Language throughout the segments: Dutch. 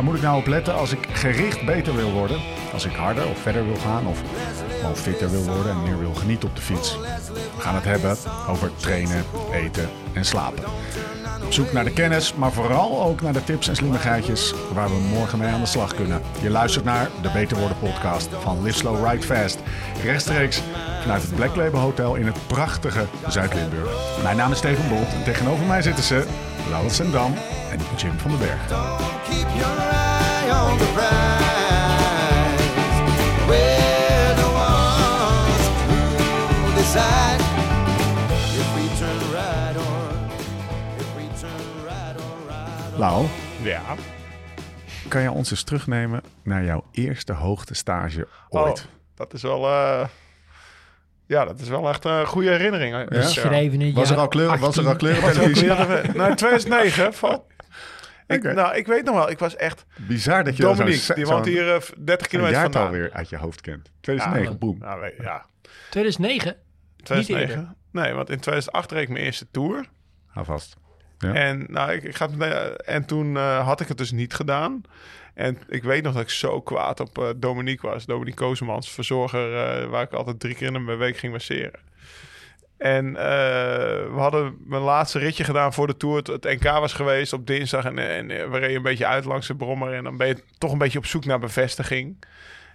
Waar moet ik nou op letten als ik gericht beter wil worden? Als ik harder of verder wil gaan of gewoon fitter wil worden en meer wil genieten op de fiets? We gaan het hebben over trainen, eten en slapen. Op zoek naar de kennis, maar vooral ook naar de tips en slimmigheidjes waar we morgen mee aan de slag kunnen. Je luistert naar de Beter Worden podcast van Live Slow Ride Fast. Rechtstreeks vanuit het Black Label Hotel in het prachtige Zuid-Limburg. Mijn naam is Steven Bolt en tegenover mij zitten ze Laurens Sendam en Jim van den Berg. Keep your eye on the prize. We're the ones who decide if we turn right or if we turn right or right. Lau, Ja. kan je ons eens terugnemen naar jouw eerste hoogtestage ooit? Oh, dat is wel... eh, ja, dat is wel echt een goede herinnering. hè. Dus, ja. Geschreven in Was er al kleur, was er al 18. kleur weer- Nou, 2009. Van, ik, Oké. Nou, ik weet nog wel. Ik was echt... Bizar dat je dan Dominique, zo'n- die woont hier eh, 30 een kilometer vandaan. weer uit je hoofd kent. 2009, Ja, boem. Nou, weet- ja, 2009? 2009. Nee, want in 2008 reed ik mijn eerste Tour. Hou vast. Ja. En, nou, ik, ik ga het meteen- en toen eh, had ik het dus niet gedaan. En ik weet nog dat ik zo kwaad op eh, Dominique was. Dominique Kozemans, verzorger, eh, waar ik altijd drie keer in mijn week ging masseren. En eh, we hadden mijn laatste ritje gedaan voor de Tour. Het, NK was geweest op dinsdag. En, en we reden een beetje uit langs de brommer. En dan ben je toch een beetje op zoek naar bevestiging.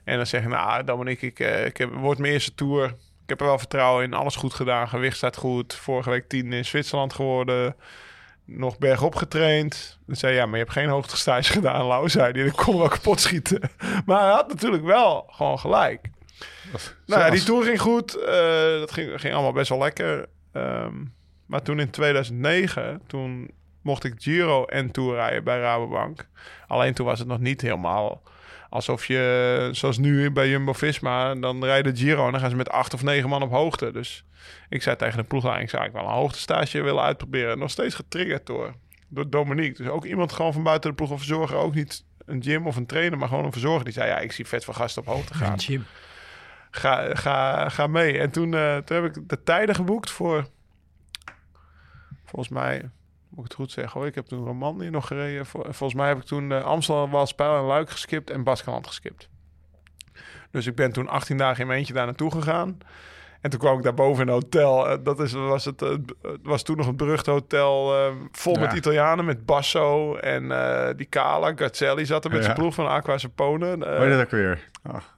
En dan zeg je, nou Dominique, ik, ik heb, wordt mijn eerste Tour. Ik heb er wel vertrouwen in. Alles goed gedaan. Gewicht staat goed. Vorige week tien in Zwitserland geworden nog bergop getraind. Dan zei ja, maar je hebt geen hoogtestage gedaan, Lau, zei hij. Dan kon wel kapot schieten. Maar hij had natuurlijk wel gewoon gelijk. Nou ja, die tour ging goed. Eh, dat ging, ging allemaal best wel lekker. Ehm, maar toen in 2009, toen mocht ik Giro en Tour rijden bij Rabobank. Alleen toen was het nog niet helemaal alsof je, zoals nu bij Jumbo-Visma, dan rijden Giro en dan gaan ze met acht of negen man op hoogte. Dus ik zei tegen de ploegleiding, zou ik wel een hoogtestage willen uitproberen. Nog steeds getriggerd door, door Dominique. Dus ook iemand gewoon van buiten de ploeg of verzorger. Ook niet een gym of een trainer, maar gewoon een verzorger. Die zei, ja, ik zie vet van gasten op hoogte gaan. Ga, ga, ga mee. En toen, eh, toen heb ik de tijden geboekt voor... Volgens mij, moet ik het goed zeggen hoor. Ik heb toen Romandie nog gereden. Volgens mij heb ik toen uh, Amsterdam, Walspijl en Luik geskipt en Baskeland geskipt. Dus ik ben toen 18 dagen in mijn eentje daar naartoe gegaan. En toen kwam ik daarboven in een hotel. Eh, dat is, was het, eh, het was toen nog een berucht hotel. eh, vol Ja. met Italianen. Met Basso en eh, die Cala. Gazzelli zat er met Ja. zijn ploeg van Aqua Sapone. Eh, Hoe heet dat ook weer?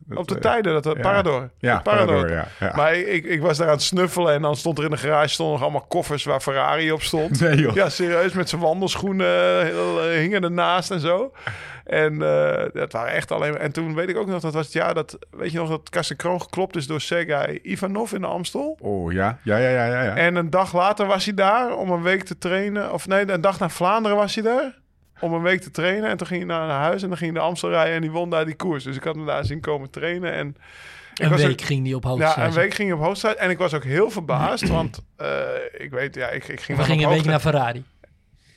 Dat, op de eh, tijden, dat ja. Parador. Ja, Parador. Parador, ja. Maar ik, ik was daar aan het snuffelen en dan stond er in de garage stonden nog allemaal koffers waar Ferrari op stond. Nee, joh. Ja, serieus, met zijn wandelschoenen heel, eh, hingen ernaast en zo. En eh, dat waren echt alleen... En toen weet ik ook nog, dat was het jaar dat... Weet je nog dat Karsten Kroon geklopt is door Sergei Ivanov in de Amstel? Oh, ja. Ja, ja, ja, ja. ja. En een dag later was hij daar om een week te trainen. Of nee, een dag naar Vlaanderen was hij daar. Om een week te trainen. En toen ging hij naar, huis en dan ging hij de Amstel rijden en die won daar die koers. Dus ik had hem daar zien komen trainen. En ik Een was week ook- ging die op ja, hoogte. een week ging hij op hoogte. En ik was ook heel verbaasd, want eh, ik weet, ja, ik, ik ging We gingen een week naar Ferrari.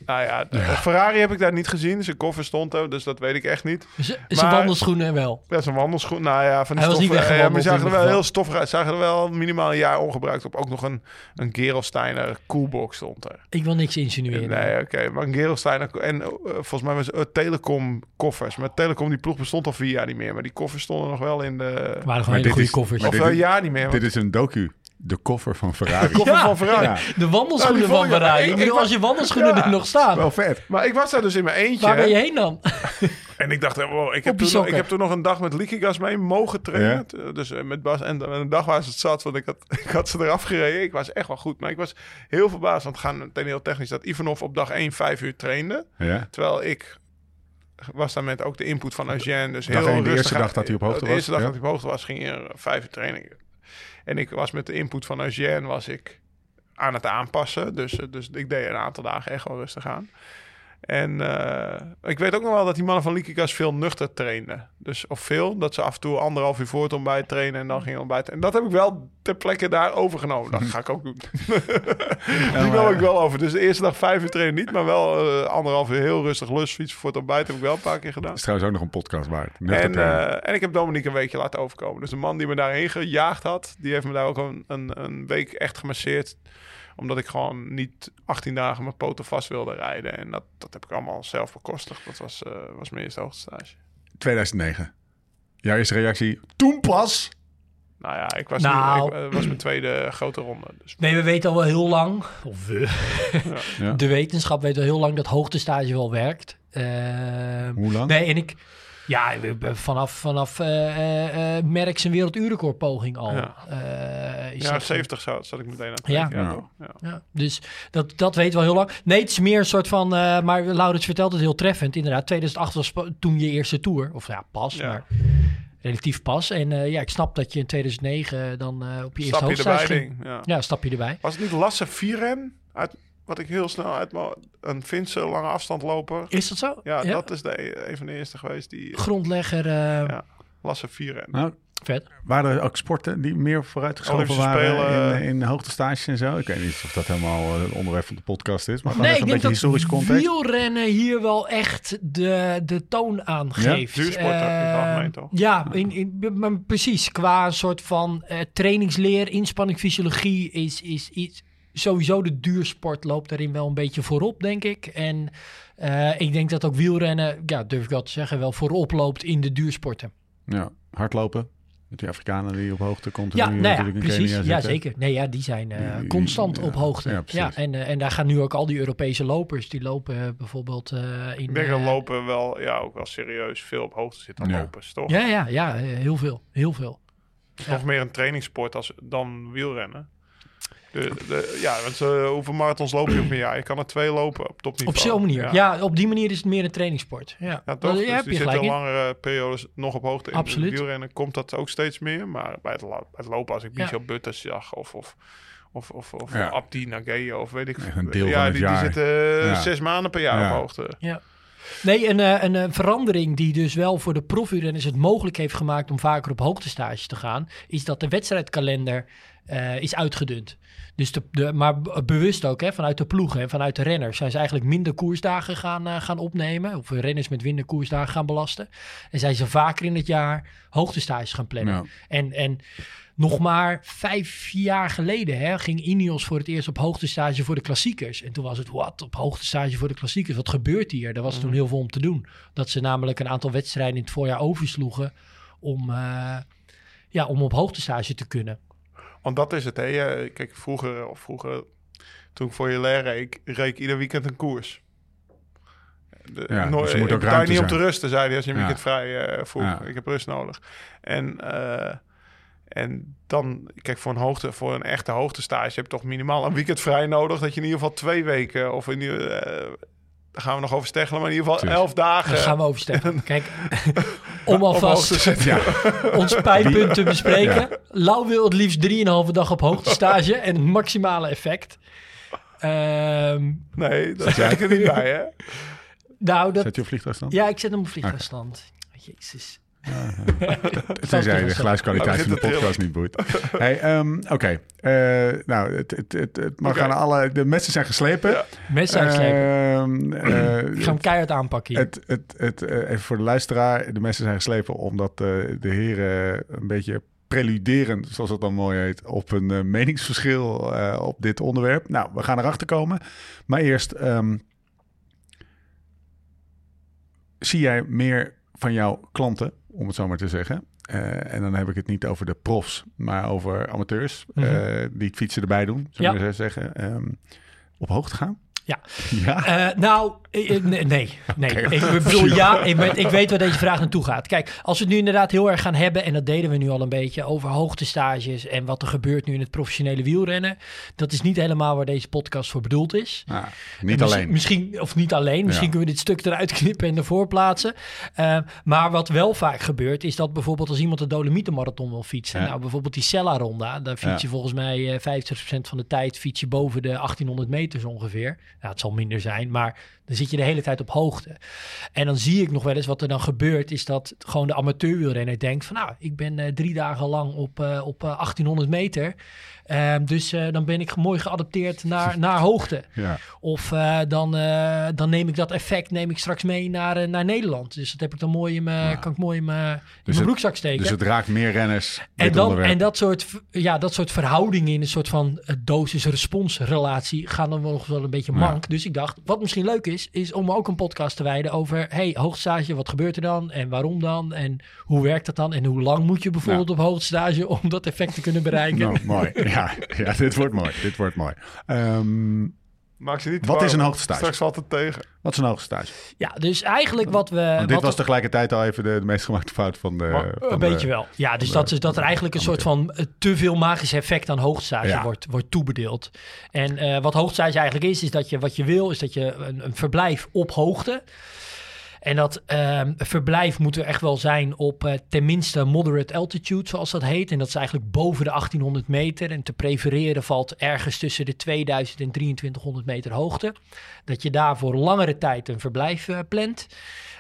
Nou ja, de- Ferrari heb ik daar niet gezien. Zijn koffer stond er, dus dat weet ik echt niet. Z- Zijn Maar- wandelschoenen wel. Ja, zijn wandelschoen. Nou ja, van die Hij was niet stoffen. ja, maar zagen er wel heel stoffig uit. Zagen er wel minimaal een jaar ongebruikt op. Ook nog een, een Gerolsteiner coolbox stond er. Ik wil niks insinueren. Nee, oké. Maar een Gerolsteiner... En eh, volgens mij was het eh, Telecom koffers. Maar Telecom, die ploeg bestond al vier jaar niet meer. Maar die koffers stonden nog wel in de... Waren Maar gewoon hele goede koffers. Of een jaar niet meer. want- Dit is een docu. De koffer van Ferrari. koffer Ja. van Ferrari. Ja. De wandelschoenen Nou, van Ferrari. ik- Ik ik bedoel, was- als je wandelschoenen Ja. er nog staan. Wel vet. Maar ik was daar dus in mijn eentje. Waar ben je heen dan? En ik dacht, eh, wow, ik, heb toen, nog- ik heb toen nog een dag met Likigas mee mogen trainen. Dus eh, met Bas. En een dag was het zat, want ik had, ik had ze eraf gereden. Ik was echt wel goed. Maar ik was heel verbaasd, want het gaat meteen heel technisch, dat Ivanov op dag 1 vijf uur trainde. Ja. Terwijl ik was daar met ook de input van Eugène. Dus Dag heel één, de rustig eerste dag dat hij op hoogte De eerste was, dag ja. dat hij op hoogte was, ging hij er vijf uur trainingen. En ik was met de input van Eugène, was ik aan het aanpassen. Dus, eh, dus ik deed een aantal dagen echt wel rustig aan. En eh, ik weet ook nog wel dat die mannen van Likikas veel nuchter trainden. Dus of veel, dat ze af en toe anderhalf uur voor het ontbijt trainen en dan gingen ontbijten. En dat heb ik wel ter plekke daar overgenomen. Dat ga ik ook doen. die wil ik wel over. Dus de eerste dag vijf uur trainen niet, maar wel eh, anderhalf uur heel rustig lus fietsen voor het ontbijt heb ik wel een paar keer gedaan. Dat is trouwens ook nog een podcast waard. En, eh, en ik heb Dominique een weekje laten overkomen. Dus de man die me daarheen gejaagd had, die heeft me daar ook een, een, een week echt gemasseerd. Omdat ik gewoon niet 18 dagen mijn poten vast wilde rijden. En dat, dat heb ik allemaal zelf bekostigd. Dat was, eh, was mijn eerste hoogtestage. 2009. Jouw eerste reactie? Toen pas? Nou ja, ik was, Nou. nu, ik, eh, was mijn tweede grote ronde. Dus Nee, we weten al wel heel lang, of we, Ja. de wetenschap weet al heel lang dat hoogtestage wel werkt. Ehm, Hoe lang? Nee, en ik, ja, vanaf, vanaf eh eh, eh, Merck zijn werelduurrecordpoging al. Ja. eh, is ja, dat- 70 zo, zat ik meteen aan het Ja. Ja. toch? ja. Ja, dus dat, dat weten we al heel lang. Nee, het is meer een soort van... eh, maar Laurens vertelt het heel treffend. Inderdaad, 2008 was toen je eerste tour. Of ja, pas, Ja. maar relatief pas. En eh, ja, ik snap dat je in 2009 dan eh, op je eerste Stap ging. Ja. Ja, stap je erbij. Was het niet Lasse Vieren? Uit, wat ik heel snel uit mijn... Een Finse lange afstand loper. Is dat zo? Ja, dat is de, een van de eerste geweest die... Grondlegger, eh, Ja. Lasse Vieren. Nou, vet. waren er ook sporten die meer vooruitgeschoven waren Spelen. in, in hoogtestages en zo? Ik weet niet of dat helemaal eh, het onderwerp van de podcast is, maar gewoon Nee, even ik een denk beetje dat historische context. wielrennen hier wel echt de, de toon aangeeft. Duursport ook in het Eh, algemeen, toch? Ja, in, in, maar precies. Qua een soort van eh, trainingsleer, inspanning, fysiologie is, is, is sowieso de duursport loopt daarin wel een beetje voorop, denk ik. En eh, ik denk dat ook wielrennen, ja, durf ik wel te zeggen, wel voorop loopt in de duursporten. Ja, hardlopen. Met die Afrikanen die op hoogte continu Ja, nou ja, precies. Ja, zitten. zeker. Nee, ja, die zijn eh, Die- constant ja, op hoogte. ja, en, eh, en daar gaan nu ook al die Europese lopers, die lopen bijvoorbeeld eh, in... Ik denk dat lopen wel, ja, ook wel serieus veel op hoogte zit dan Ja. lopers, toch? Ja, ja, ja, heel veel. Heel veel. Het is nog meer een trainingssport als, dan wielrennen. De, de, ja, want eh, hoeveel marathons loop je op een jaar? Je kan er twee lopen op topniveau. Op zo'n manier. Ja. op die manier is het meer een trainingssport. Ja, Ja, toch? heb dus je die zitten gelijk in. langere periodes nog op hoogte. In Absoluut. het wielrennen komt dat ook steeds meer. Maar bij het, bij het lopen, als ik Ja. Michel Butters zag of, of, of, of, of Ja. Abdi Nageye of weet ik een deel ja, van het die, jaar. die zitten eh, Ja. zes maanden per jaar Ja. op hoogte. Ja. Nee, een, eh, een, eh, verandering die dus wel voor de profielrenners het mogelijk heeft gemaakt om vaker op hoogtestage te gaan, is dat de wedstrijdkalender eh, is uitgedund. Dus de, de, maar bewust ook, hè, vanuit de ploegen en vanuit de renners zijn ze eigenlijk minder koersdagen gaan, eh, gaan opnemen. Of renners met minder koersdagen gaan belasten. En zijn ze vaker in het jaar hoogtestages gaan plannen. Ja. En, en nog maar vijf jaar geleden hè, ging Ineos voor het eerst op hoogtestage voor de klassiekers. En toen was het, wat, op hoogtestage voor de klassiekers? Wat gebeurt hier? Er was toen heel veel om te doen. Dat ze namelijk een aantal wedstrijden in het voorjaar oversloegen om, eh, ja, om op hoogtestage te kunnen. Want dat is het, hè. Je- Kijk, vroeger, of vroeger, toen ik voor je leer reed ik ieder weekend een koers. De, Ja, dus er moet ook ruimte niet om zijn. te rusten, zei hij als je een Ja. weekend vrij eh vroeg. Ja. Ik heb rust nodig. En, eh, en dan, kijk, voor een, hoogte, voor een echte hoogtestage heb je toch minimaal een weekend vrij nodig. Dat je in ieder geval twee weken, of in ieder, eh, daar gaan we nog over steggelen, maar in ieder geval Tuurlijk. elf dagen. Daar gaan we oversteken. Kijk, om alvast. Ja, ons pijnpunt te bespreken. Lau wil het liefst 3,5 dag op hoogtestage en het maximale effect. Ehm, Nee, dat zeg ik er niet bij, hè. nou, dat, zet je op vliegtuigstand? ja, ik zet hem op vliegtuigstand. Jezus. Tenzij de geluidskwaliteit Oh, van de podcast niet boeit. Hey, ehm, Oké, Eh, nou, het, het, het, het mag aan alle... De messen zijn geslepen. Ja. Mensen uitslepen. Ehm, eh, Ik ga hem keihard aanpakken hier. het, het, het, eh, even voor de luisteraar. De messen zijn geslepen omdat eh, de heren een beetje preluderend, zoals dat dan mooi heet, op een meningsverschil eh, op dit onderwerp. Nou, we gaan erachter komen. Maar eerst, ehm, zie jij meer van jouw klanten, om het zo maar te zeggen? Eh, en dan heb ik het niet over de profs, maar over amateurs Mhm. eh, die het fietsen erbij doen, zullen we Ja. zeggen. Ehm, op hoogte gaan? Ja. Ja. Eh, nou, nee, nee. nee. Oké. Ik bedoel, ja, ik, ben- ik weet waar deze vraag naartoe gaat. Kijk, als we het nu inderdaad heel erg gaan hebben, en dat deden we nu al een beetje, over hoogtestages en wat er gebeurt nu in het professionele wielrennen. Dat is niet helemaal waar deze podcast voor bedoeld is. En niet misschien- alleen. Misschien, of niet alleen. Misschien Ja. kunnen we dit stuk eruit knippen en ervoor plaatsen. Eh, maar wat wel vaak gebeurt, is dat bijvoorbeeld als iemand de Dolomietenmarathon wil fietsen. Ja. Nou, bijvoorbeeld die Sella-ronda. Daar fiets je Ja. volgens mij eh 50% van de tijd fiets je boven de 1800 meters ongeveer. Nou, het zal minder zijn, maar dan zit je de hele tijd op hoogte. En dan zie ik nog wel eens wat er dan gebeurt, is dat gewoon de amateurwielrenner denkt van, nou, ik ben eh, drie dagen lang op, eh, op eh, 1800 meter. Ehm, dus eh, dan ben ik mooi geadapteerd naar, naar hoogte. Ja. Of eh, dan, eh, dan neem ik dat effect neem ik straks mee naar, naar Nederland. Dus dat heb ik dan mooi in mijn, Ja. kan ik mooi in mijn, in Dus mijn broekzak steken. Dus het raakt meer renners. En, dan, onderwerp. en dat, soort, ja, dat soort verhoudingen in een soort van eh, dosis-respons-relatie gaan dan wel nog wel een beetje Ja. mank. Dus ik dacht, wat misschien leuk is, is om ook een podcast te wijden over... hey, hoogstage, wat gebeurt er dan? En waarom dan? En hoe werkt dat dan? En hoe lang moet je bijvoorbeeld op hoogstage om dat effect te kunnen bereiken? Nou, mooi. Ja, ja, dit wordt mooi. Dit wordt mooi. Ehm, Maak ze niet Wat warm. is een hoogtestage? Straks valt het tegen. wat is een hoogtestage? Ja, dus eigenlijk wat we... Want dit wat was tegelijkertijd al even de, de meest gemaakte fout van de... Maar- van Een de- beetje wel. Ja, dus de- dat is dat er eigenlijk een soort van eh, te veel magisch effect aan hoogstage Ja. wordt, wordt toebedeeld. En eh, wat hoogstage eigenlijk is, is dat je wat je wil, is dat je een, een verblijf op hoogte. En dat ehm, verblijf moet er echt wel zijn op eh, tenminste moderate altitude, zoals dat heet. En dat is eigenlijk boven de 1800 meter. En te prefereren valt ergens tussen de 2000 en 2300 meter hoogte. Dat je daar voor langere tijd een verblijf eh, plant.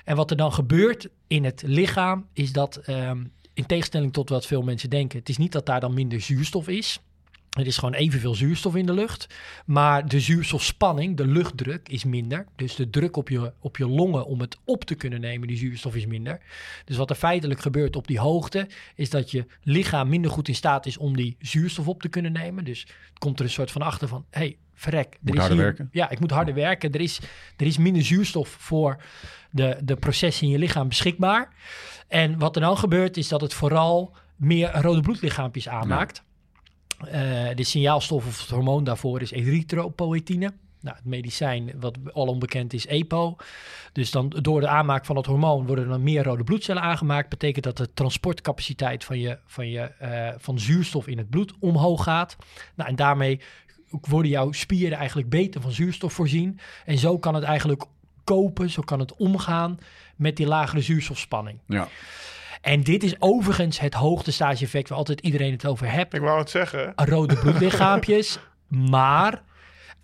En wat er dan gebeurt in het lichaam, is dat ehm, in tegenstelling tot wat veel mensen denken, het is niet dat daar dan minder zuurstof is. Er is gewoon evenveel zuurstof in de lucht. Maar de zuurstofspanning, de luchtdruk, is minder. Dus de druk op je, op je longen om het op te kunnen nemen, die zuurstof is minder. Dus wat er feitelijk gebeurt op die hoogte, is dat je lichaam minder goed in staat is om die zuurstof op te kunnen nemen. Dus het komt er een soort van achter van, hey, verrek. er Moet is hier- werken. Ja, ik moet harder werken. Er is, er is minder zuurstof voor de, de processen in je lichaam beschikbaar. En wat er dan gebeurt, is dat het vooral meer rode bloedlichaampjes aanmaakt. De signaalstof of het hormoon daarvoor is erythropoëtine. Nou, het medicijn wat al onbekend is EPO. Dus dan door de aanmaak van het hormoon worden er meer rode bloedcellen aangemaakt. Betekent dat de transportcapaciteit van, je, van, je, eh, van zuurstof in het bloed omhoog gaat. Nou, en daarmee worden jouw spieren eigenlijk beter van zuurstof voorzien. En zo kan het eigenlijk kopen, zo kan het omgaan met die lagere zuurstofspanning. Ja. En dit is overigens het hoogtestage effect waar altijd iedereen het over hebt Ik wou het zeggen. rode bloedlichaampjes. maar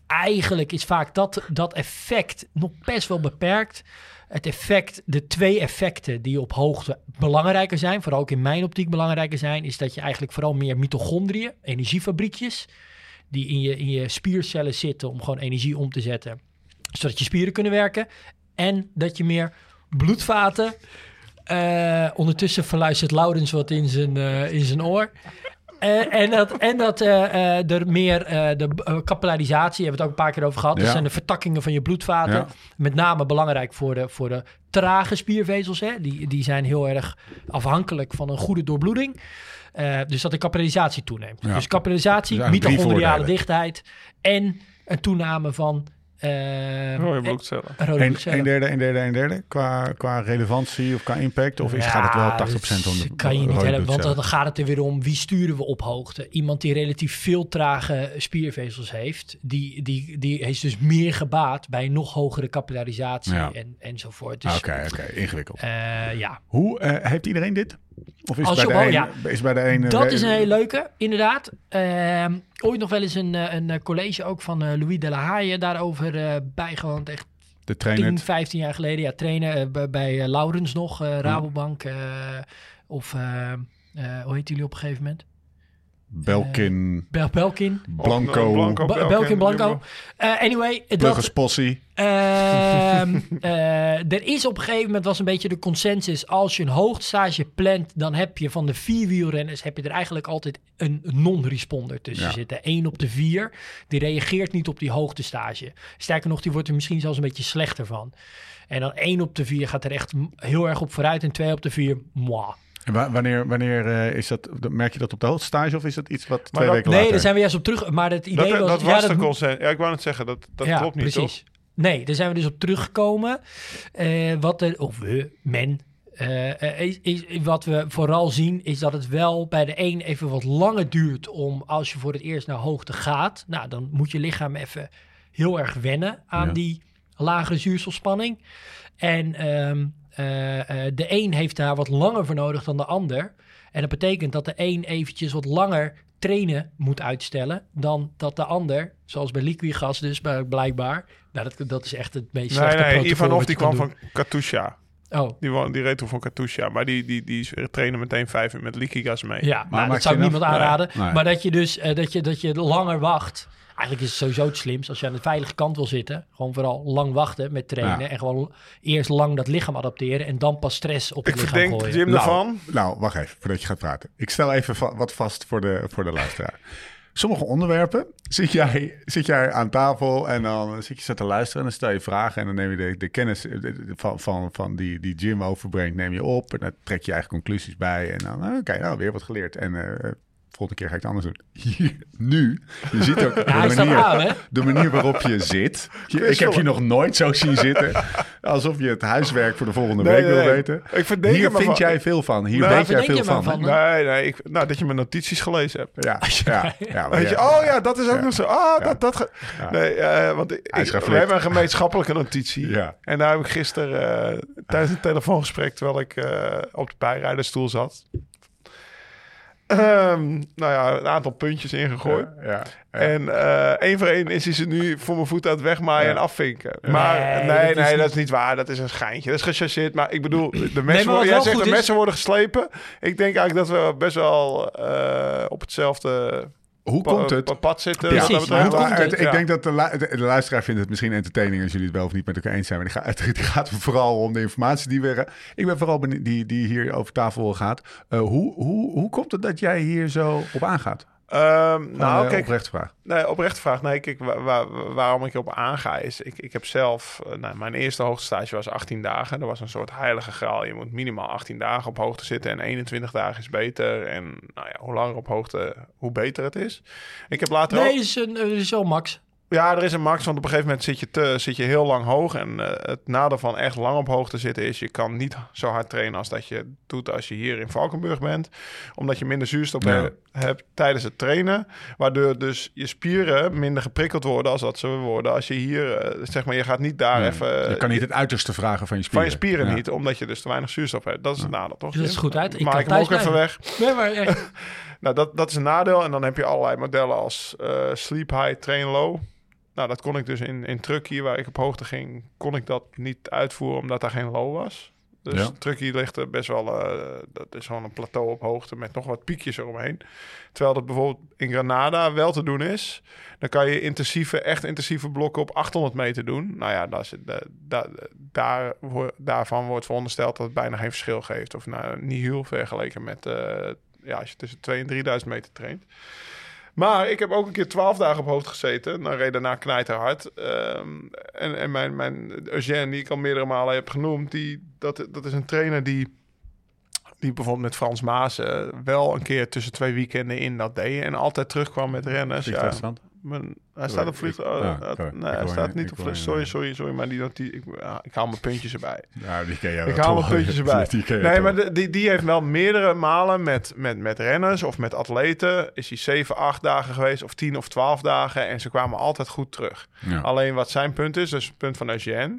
eigenlijk is vaak dat, dat effect nog best wel beperkt. Het effect, de twee effecten die op hoogte belangrijker zijn, vooral ook in mijn optiek belangrijker zijn, is dat je eigenlijk vooral meer mitochondriën, energiefabriekjes, die in je, in je spiercellen zitten om gewoon energie om te zetten, zodat je spieren kunnen werken. En dat je meer bloedvaten. Eh, ondertussen verluistert Laurens wat in zijn, eh, in zijn oor. Eh, en dat, en dat er meer de uh, capillarisatie, hebben we het ook een paar keer over gehad. Dat zijn de vertakkingen van je bloedvaten. Ja. Met name belangrijk voor de, voor de trage spiervezels. Hè. Die, die zijn heel erg afhankelijk van een goede doorbloeding. Dus dat de capillarisatie toeneemt. Ja. Dus Dus drie mitochondriale dichtheid en een toename van Rode bloedcellen. rode Een, bloedcellen. een derde, een derde, een derde. Qua, qua relevantie of qua impact? Of is, gaat het wel 80% om de kan je niet helpen, want dan gaat het er weer om wie sturen we op hoogte. Iemand die relatief veel trage spiervezels heeft, die, die, die is dus meer gebaat bij nog hogere capillarisatie Ja. en, enzovoort. Ah, Dus Oké, oké, ingewikkeld. eh, ja, Hoe eh, heeft iedereen dit? Of is Als bij je de een, ja. is bij de ene dat is een hele leuke, inderdaad. Ehm, ooit nog wel eens een, eh, een college ook van eh, Louis de la Haye daarover eh, bijgewoond. Echt de trainer? 10, 15 jaar geleden. Ja, trainen eh, bij, bij eh, Laurens nog, eh, Rabobank. of hoe heet jullie op een gegeven moment? Belkin, Bel Belkin. Blanco, Blanco. Belkin, Belkin Blanco. Jumbo. Eh, anyway, dat, Pluggers Possie. ehm, eh, er is op een gegeven moment was een beetje de consensus. Als je een hoogtestage plant, dan heb je van de vier wielrenners heb je er eigenlijk altijd een non-responder tussen Ja. zitten. Eén op de vier, die reageert niet op die hoogtestage. Sterker nog, die wordt er misschien zelfs een beetje slechter van. En dan één op de vier gaat er echt heel erg op vooruit en twee op de vier, moi. En wa- wanneer wanneer eh, is dat, merk je dat op de hoogtestage of is dat iets wat twee dat- weken Nee, later? daar zijn we juist op terug. Maar het idee Dat, was... dat ja, was dat de consent. Ja, ik wou net zeggen, dat, dat ja, klopt niet, precies. toch? Nee, daar zijn we dus op teruggekomen. Eh, wat er, of we, men, eh, is, is, wat we vooral zien is dat het wel bij de een even wat langer duurt om als je voor het eerst naar hoogte gaat. Nou, dan moet je lichaam even heel erg wennen aan Ja. die lagere zuurstofspanning. En ehm, eh, eh, de een heeft daar wat langer voor nodig dan de ander. En dat betekent dat de een eventjes wat langer trainen moet uitstellen dan dat de ander, zoals bij Liquigas dus bij- blijkbaar, nou, dat, dat is echt het meest Nee, slechte nee, Ivanov die kwam van Katusha. Oh, Die, won- die reed toen van Katusha. Maar die, die, die trainen meteen vijf uur met Liquigas mee. ja, Maar maar dat zou ik niemand af? aanraden. Nee. Maar dat je dus eh, dat je, dat je langer wacht. Eigenlijk is het sowieso het slimst als je aan de veilige kant wil zitten. Gewoon vooral lang wachten met trainen. Ja. En gewoon eerst lang dat lichaam adapteren. En dan pas stress op het Ik lichaam verdenk gooien. Jim Nou, ervan. Nou, wacht even, voordat je gaat praten. Ik stel even va- wat vast voor de, voor de luisteraar. Sommige onderwerpen zit jij, zit jij aan tafel en dan zit je zo te luisteren en dan stel je vragen en dan neem je de, de kennis eh, van, van, van die, die Jim overbrengt, neem je op en dan trek je eigen conclusies bij en dan, eh, oké, nou weer wat geleerd en eh volgende keer ga ik het anders doen. Hier, nu, je ziet ook Ja, de, manier, aan, de manier waarop je zit. Je- ik heb je nog nooit zo zien zitten, alsof je het huiswerk voor de volgende Nee, week nee, wil nee. weten. Ik Hier vind jij veel van. Hier Nou, weet jij veel van. Nee, nee. Ik, nou, dat je mijn notities gelezen hebt. Ja, ja, ja. Weet je, oh ja, dat is ook Ja. nog zo. Ah, Ja. dat, dat. ge- Ja. Nee, eh, want ik, we hebben een gemeenschappelijke notitie. Ja. En daar heb ik gisteren eh, tijdens een telefoongesprek, terwijl ik eh, op de bijrijderstoel zat, ehm, nou ja, een aantal puntjes ingegooid. Ja, ja. En eh één voor één is hij ze nu voor mijn voet aan het wegmaaien Ja. en afvinken. Maar Nee, nee, dat nee, is dat, niet- is niet waar. Dat is een schijntje. Dat is gechargeerd. Maar ik bedoel, de messen, jij zegt de is- messen worden geslepen. Ik denk eigenlijk dat we best wel eh, op hetzelfde Hoe pa- komt het? pa- pad zitten. Precies, wat dat maar betreft. hoe komt het- het? ik Ja. denk dat de, lu- de, de luisteraar vindt het misschien entertaining als jullie het wel of niet met elkaar eens zijn. Maar die gaat, het gaat vooral om de informatie die we. Ik ben vooral benieuwd, die, die hier over tafel gaat. Eh, hoe, hoe, hoe komt het dat jij hier zo op aangaat? Ehm, nou, nou, kijk, oprechte vraag. Nee, oprechte vraag. Nee, kijk, wa- wa- waarom ik erop aanga is... Ik, ik heb zelf... eh, nou, mijn eerste hoogtestage was 18 dagen. Dat was een soort heilige graal. Je moet minimaal 18 dagen op hoogte zitten... en 21 dagen is beter. En nou ja, hoe langer op hoogte, hoe beter het is. Ik heb later ook... Nee, is, een, eh, is wel max. Ja, er is een max, want op een gegeven moment zit je, te, zit je heel lang hoog. En eh, het nadeel van echt lang op hoogte zitten is... je kan niet zo hard trainen als dat je doet als je hier in Valkenburg bent. Omdat je minder zuurstof Ja. hebt tijdens het trainen. Waardoor dus je spieren minder geprikkeld worden als dat ze worden. Als je hier, eh, zeg maar, je gaat niet daar Nee, even... je kan niet het uiterste vragen van je spieren. van je spieren Ja. niet, omdat je dus te weinig zuurstof hebt. Dat is het nadeel, toch? Dat is goed uit. Ik Maak kan ik hem ook even weg. Nee, maar echt. Nou, dat, dat is een nadeel. En dan heb je allerlei modellen als eh, sleep high, train low. Nou, dat kon ik dus in, in Truckee, waar ik op hoogte ging, kon ik dat niet uitvoeren omdat daar geen low was. Dus Ja. Truckee ligt er best wel, eh, dat is gewoon een plateau op hoogte met nog wat piekjes eromheen. Terwijl dat bijvoorbeeld in Granada wel te doen is. Dan kan je intensieve, echt intensieve blokken op 800 meter doen. Nou ja, daar, wo- daarvan wordt verondersteld dat het bijna geen verschil geeft. Of nou, nihil vergeleken met eh, ja, als je tussen 2 en 3000 meter traint. Maar ik heb ook een keer 12 dagen op hoogte gezeten. Dan reed daarna knijterhard. Ehm en en mijn, mijn Eugène, die ik al meerdere malen heb genoemd... Die, dat, dat is een trainer die, die bijvoorbeeld met Frans Maas... eh, wel een keer tussen twee weekenden in dat deed. En altijd terugkwam met renners. Ja, Vliegtuigstand? mijn, hij staat op vlieg. ik- oh, ah, dat- sorry. nee, hij hoor staat niet op hoor vlieg. je- Sorry, sorry, sorry. Maar die, die, ik, ja, ik haal mijn puntjes erbij. Nou, die ken jij Ik haal mijn puntjes erbij. Nee, maar de- die, die heeft wel meerdere malen met, met, met renners of met atleten. Is hij 7, 8 dagen geweest of 10 of 12 dagen. En ze kwamen altijd goed terug. Ja. Alleen wat zijn punt is, dus het punt van Eugène...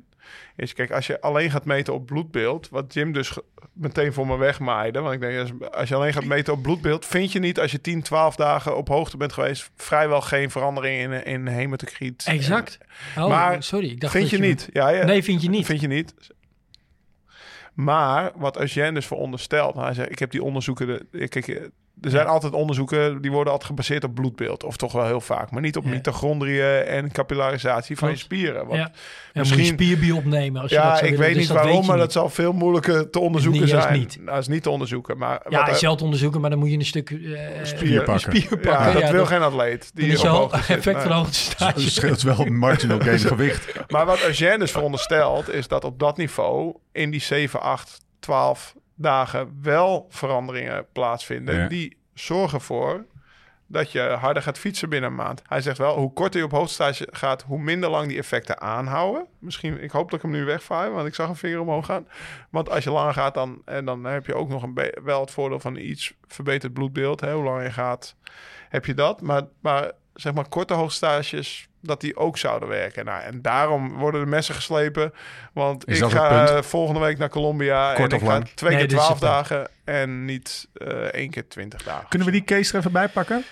is kijk, als je alleen gaat meten op bloedbeeld... wat Jim dus meteen voor me wegmaaide... want ik denk, als- je alleen gaat meten op bloedbeeld... vind je niet als je 10, 12 dagen op hoogte bent geweest... vrijwel geen verandering in, in hematocriet. Exact. Oh, Maar sorry. Ik dacht Vind je niet? Ja, ja. Nee, vind je niet. Vind je niet? Maar wat Eugène dus veronderstelt, hij zegt, ik heb die onderzoeken, de, kijk, eh, er zijn altijd onderzoeken die worden altijd gebaseerd op bloedbeeld, of toch wel heel vaak, maar niet op Ja. mitochondriën en capillarisatie van je spieren. Want, Ja. Ja, misschien- moet je spierbier opnemen als je dat ja, zou ik willen, weet dus niet waarom, maar niet. dat zal veel moeilijker te onderzoeken Nee, zijn. niet. Nou, dat is niet te onderzoeken, maar Ja, wat, is wel te onderzoeken, maar dan moet je een stuk eh, Spier pakken. spier pakken. ja, dat Ja, wil dat- geen atleet. Die is hoogte effect van Nee. Het scheelt wel marginal gain gewicht. Maar wat Eugène dus veronderstelt, is dat op dat niveau in die 7, 8, 12 dagen wel veranderingen plaatsvinden. Ja. Die zorgen ervoor dat je harder gaat fietsen binnen een maand. Hij zegt wel, hoe korter je op hoofdstage gaat, hoe minder lang die effecten aanhouden. Misschien, ik hoop dat ik hem nu wegvaar, want ik zag een vinger omhoog gaan. Want als je langer gaat, dan, en dan heb je ook nog een wel het voordeel van iets verbeterd bloedbeeld. Hè? Hoe langer je gaat, heb je dat. Maar, maar zeg maar, korte hoogstages dat die ook zouden werken. Nou, en daarom worden de messen geslepen. Want Is ik ga eh, volgende week naar Colombia. Kort en of ik ga lang? twee Nee, keer dit is 12 september. dagen en niet eh één keer 20 dagen. Kunnen we die case er even bij pakken?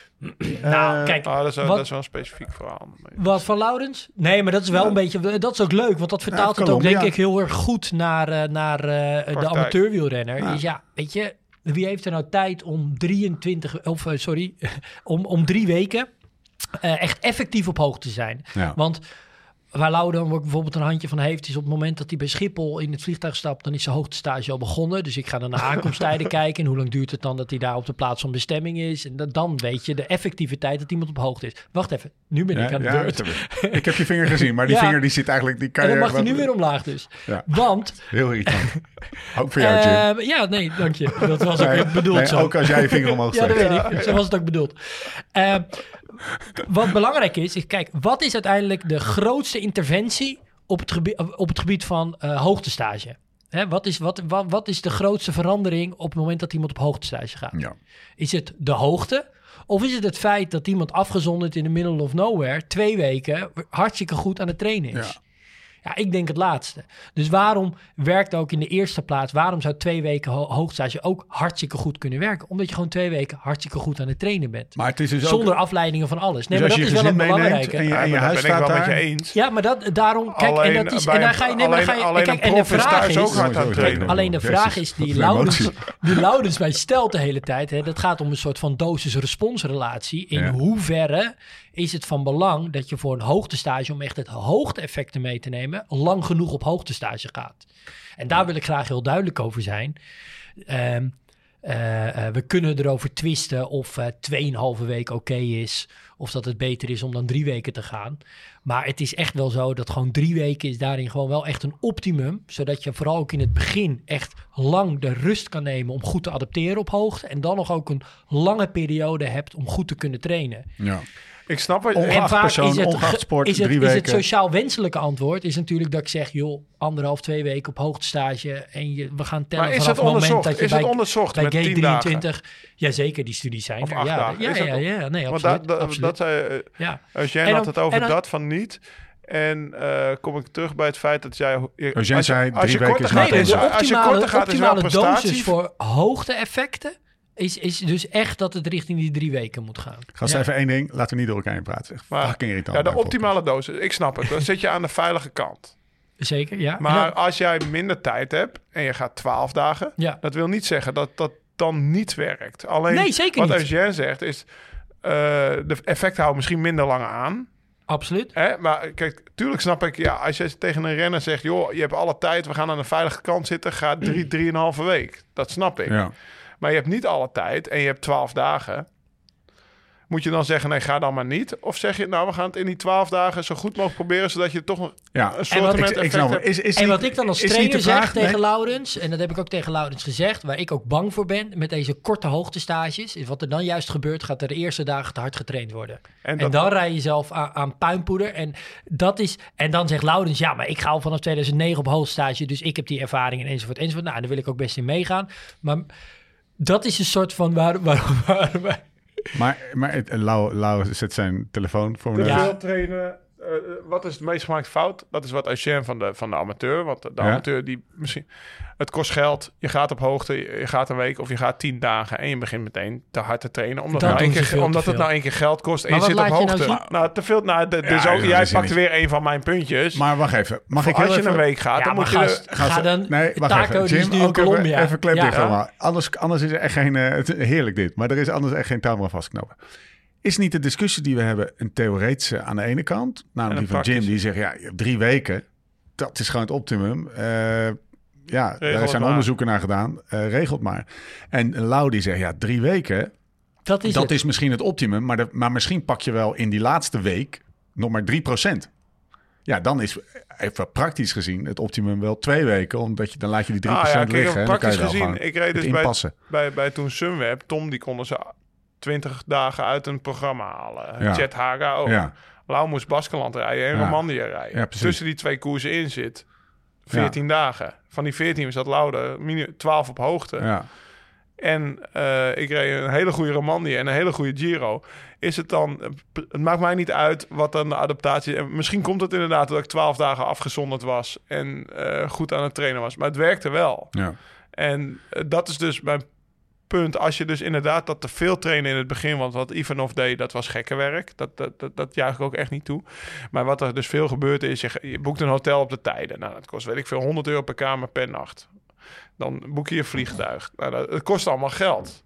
Nou, Eh, kijk, Ah, dat, is, wel- Wat- dat is wel een specifiek verhaal. Wat van Laurens? Nee, maar dat is wel een beetje. Dat is ook leuk, want dat vertaalt het ook, denk ik, heel erg goed naar, eh, naar eh, de amateurwielrenner. Ja. Dus ja, weet je, wie heeft er nou tijd om 23, of sorry, om, om drie weken eh, echt effectief op hoogte te zijn? Ja. Want waar Lau dan bijvoorbeeld een handje van heeft, is op het moment dat hij bij Schiphol in het vliegtuig stapt, dan is zijn hoogtestage al begonnen. Dus ik ga dan naar aankomsttijden kijken. En hoe lang duurt het dan dat hij daar op de plaats van bestemming is? En dan weet je de effectiviteit dat iemand op hoogte is. Wacht even, nu ben ik aan de ja, beurt. dat heb ik. heb je vinger gezien, maar die Ja. vinger die zit eigenlijk... Die kan En dan je mag hij nu weer omlaag dus. Ja. Want, Heel irritant. ook voor jou, Jim. eh, ja, nee, dank je. Dat was ook Nee, bedoeld nee, zo. Ook als jij je vinger omhoog Ja, dat steekt. weet ik. Zo was het ook bedoeld. Eh, wat belangrijk is, is kijk, wat is uiteindelijk de grootste interventie op het gebied, op het gebied van eh, hoogtestage? Hè, wat, is, wat, wat, wat is de grootste verandering op het moment dat iemand op hoogtestage gaat? Ja. Is het de hoogte? Of is het het feit dat iemand afgezonderd in the middle of nowhere twee weken hartstikke goed aan het trainen is? Ja. Ik denk het laatste. Dus waarom werkt ook in de eerste plaats, waarom zou twee weken ho hoogtestage ook hartstikke goed kunnen werken? Omdat je gewoon twee weken hartstikke goed aan het trainen bent. Maar het is dus ook... Zonder afleidingen van alles. Nee, dus maar als dat je is wel een belangrijke. en je, Ja, en je maar huis dat ben ik staat wel daar... met je eens. Ja, maar dat, daarom, kijk, Alleen en dat is, en dan ga je, nee, maar alleen- ga je, alleen kijk, een en de vraag is, ook hard aan trainen. alleen de vraag is, die Laurens, emotie. die Laurens mij stelt de hele tijd, hè, dat gaat om een soort van dosis-respons-relatie. In Ja. hoeverre is het van belang dat je voor een hoogtestage, om echt het hoogte-effecten mee te nemen, lang genoeg op hoogtestage gaat. En daar wil ik graag heel duidelijk over zijn. Ehm, eh, eh, we kunnen erover twisten of eh 2,5 week oké is. Of dat het beter is om dan drie weken te gaan. Maar het is echt wel zo dat gewoon drie weken is daarin gewoon wel echt een optimum. Zodat je vooral ook in het begin echt lang de rust kan nemen om goed te adapteren op hoogte. En dan nog ook een lange periode hebt om goed te kunnen trainen. Ja. Ik snap wat Ongeacht persoon, is het, ongeacht ge- sport, is het, drie is het weken. sociaal wenselijke antwoord is natuurlijk dat ik zeg, joh, anderhalf, twee weken op hoogtestage en je, we gaan tellen Maar is vanaf het het moment dat je Is het bij, onderzocht bij met Gate 10 dagen? 23, ja zeker, die studies zijn Of er. ja, dagen. Ja, ja, ja, nee, Want absoluut. dat, dat, absoluut. dat zei, eh, ja. Eugène En had het over dan- dat van niet. En eh, kom ik terug bij het feit dat jij... Eugène als je- zei als drie weken is Nee, is- de als je korter gaat, is wel optimale prestatie. dosis voor hoogte-effecten is, is dus echt dat het richting die drie weken moet gaan. Gast, Ja. even één ding. Laten we niet door elkaar heen praten. Echt Maar- fucking irritant. Ja, de optimale dosis. Ik snap het. Dan zit je aan de veilige kant. Zeker, ja. Maar dan- als jij minder tijd hebt en je gaat 12 dagen, Ja. dat wil niet zeggen dat dat dan niet werkt. Alleen Nee, zeker wat niet. Eugène zegt is, eh, de effecten houden misschien minder lang aan. absoluut. Hè? Maar kijk, tuurlijk snap ik, ja, als je tegen een renner zegt, joh, je hebt alle tijd, we gaan aan de veilige kant zitten, ga drie, drieënhalve week. Dat snap ik. Ja. Maar je hebt niet alle tijd en je hebt 12 dagen. Moet je dan zeggen, nee, ga dan maar niet? Of zeg je, nou, we gaan het in die 12 dagen zo goed mogelijk proberen, zodat je toch een, Ja. een soort wat- Ik? Is, is En niet- wat ik dan als trainer de zeg vraag- tegen nee. Laurens, en dat heb ik ook tegen Laurens gezegd, waar ik ook bang voor ben met deze korte hoogtestages, is wat er dan juist gebeurt, gaat er de eerste dagen te hard getraind worden. En En, dat- dan rij je zelf aan, aan puinpoeder. En, dat is, en dan zegt Laurens, ja, maar ik ga al vanaf 2009 op hoogstage, dus ik heb die ervaring en enzovoort, enzovoort. Nou, daar wil ik ook best in meegaan. Maar dat is een soort van waar, waar, waar, waar- Maar, maar het- Lau, Lau zet zijn telefoon voor me Te. Ja. veel trainen. wat is het meest gemaakt fout? Dat is wat Eugène van de, van de amateur. Want de, de Ja. amateur die misschien... Het kost geld. Je gaat op hoogte. Je, gaat een week of je gaat tien dagen. En je begint meteen te hard te trainen. Omdat, Dat nou keer, omdat het nou één keer geld kost. En Maar je zit op nou hoogte. Nou, te veel. Nou, de, Ja, dus ook, jij pakt weer een van mijn puntjes. Maar wacht even. Mag ik Als je even... een week gaat, Ja, dan moet je... gast, de- ga dan... Nee, wacht Taco, even. Jim, ook even, Colombia. even klep Ja. dicht allemaal. Anders, anders is er echt geen... eh, het, heerlijk dit. Maar er is anders echt geen touw meer vastknopen. Is niet de discussie die we hebben een theoretische aan de ene kant? Namelijk die van Jim, die zegt... Ja, drie weken. Dat is gewoon het optimum. Eh, ja, daar zijn maar. onderzoeken naar gedaan. Eh regelt maar. En Lau die zegt... Ja, drie weken... Dat is dat het. is misschien het optimum. Maar, de, maar misschien pak je wel in die laatste week nog maar 3%. Ja, dan is even praktisch gezien het optimum wel twee weken. Omdat je, dan laat je die 3% Ah, ja, kijk, liggen. kan praktisch gezien, ik reed het dus bij, inpassen. bij, bij toen Sunweb, Tom, die konden ze 20 dagen uit een programma halen. Ja. Chet Haga ook. Ja. Lau moest Baskeland rijden en Ja. Romandie rijden. Ja. Tussen die twee koersen in zit 14 dagen. Van die 14 zat Lau minu- 12 op hoogte. Ja. en eh, ik reed een hele goede Romandie en een hele goede Giro, is het dan, het maakt mij niet uit wat dan de adaptatie, en misschien komt het inderdaad dat ik twaalf dagen afgezonderd was en eh, goed aan het trainen was, maar het werkte wel. Ja. En eh, dat is dus mijn punt. Als je dus inderdaad dat te veel trainen in het begin, want wat Ivanov deed, dat was gekke werk. Dat, dat, dat, dat ik ook echt niet toe. Maar wat er dus veel gebeurt is, je, boekt een hotel op de tijden. Nou, dat kost weet ik veel, 100 euro per kamer per nacht. Dan boek je je vliegtuig. Nou, dat, kost allemaal geld.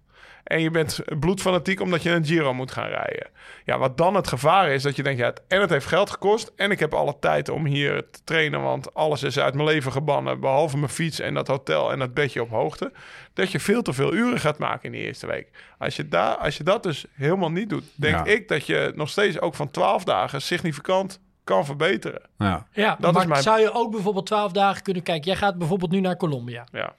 En je bent bloedfanatiek omdat je een Giro moet gaan rijden. Ja, wat dan het gevaar is, dat je denkt, ja, het- en het heeft geld gekost... en ik heb alle tijd om hier te trainen... want alles is uit mijn leven gebannen... behalve mijn fiets en dat hotel en dat bedje op hoogte... dat je veel te veel uren gaat maken in die eerste week. Als je, daar, als je dat dus helemaal niet doet... denk Ja. ik dat je nog steeds ook van 12 dagen... significant kan verbeteren. Ja. Ja, Dat maar is mijn- zou je ook bijvoorbeeld 12 dagen kunnen kijken? Jij gaat bijvoorbeeld nu naar Colombia. Ja.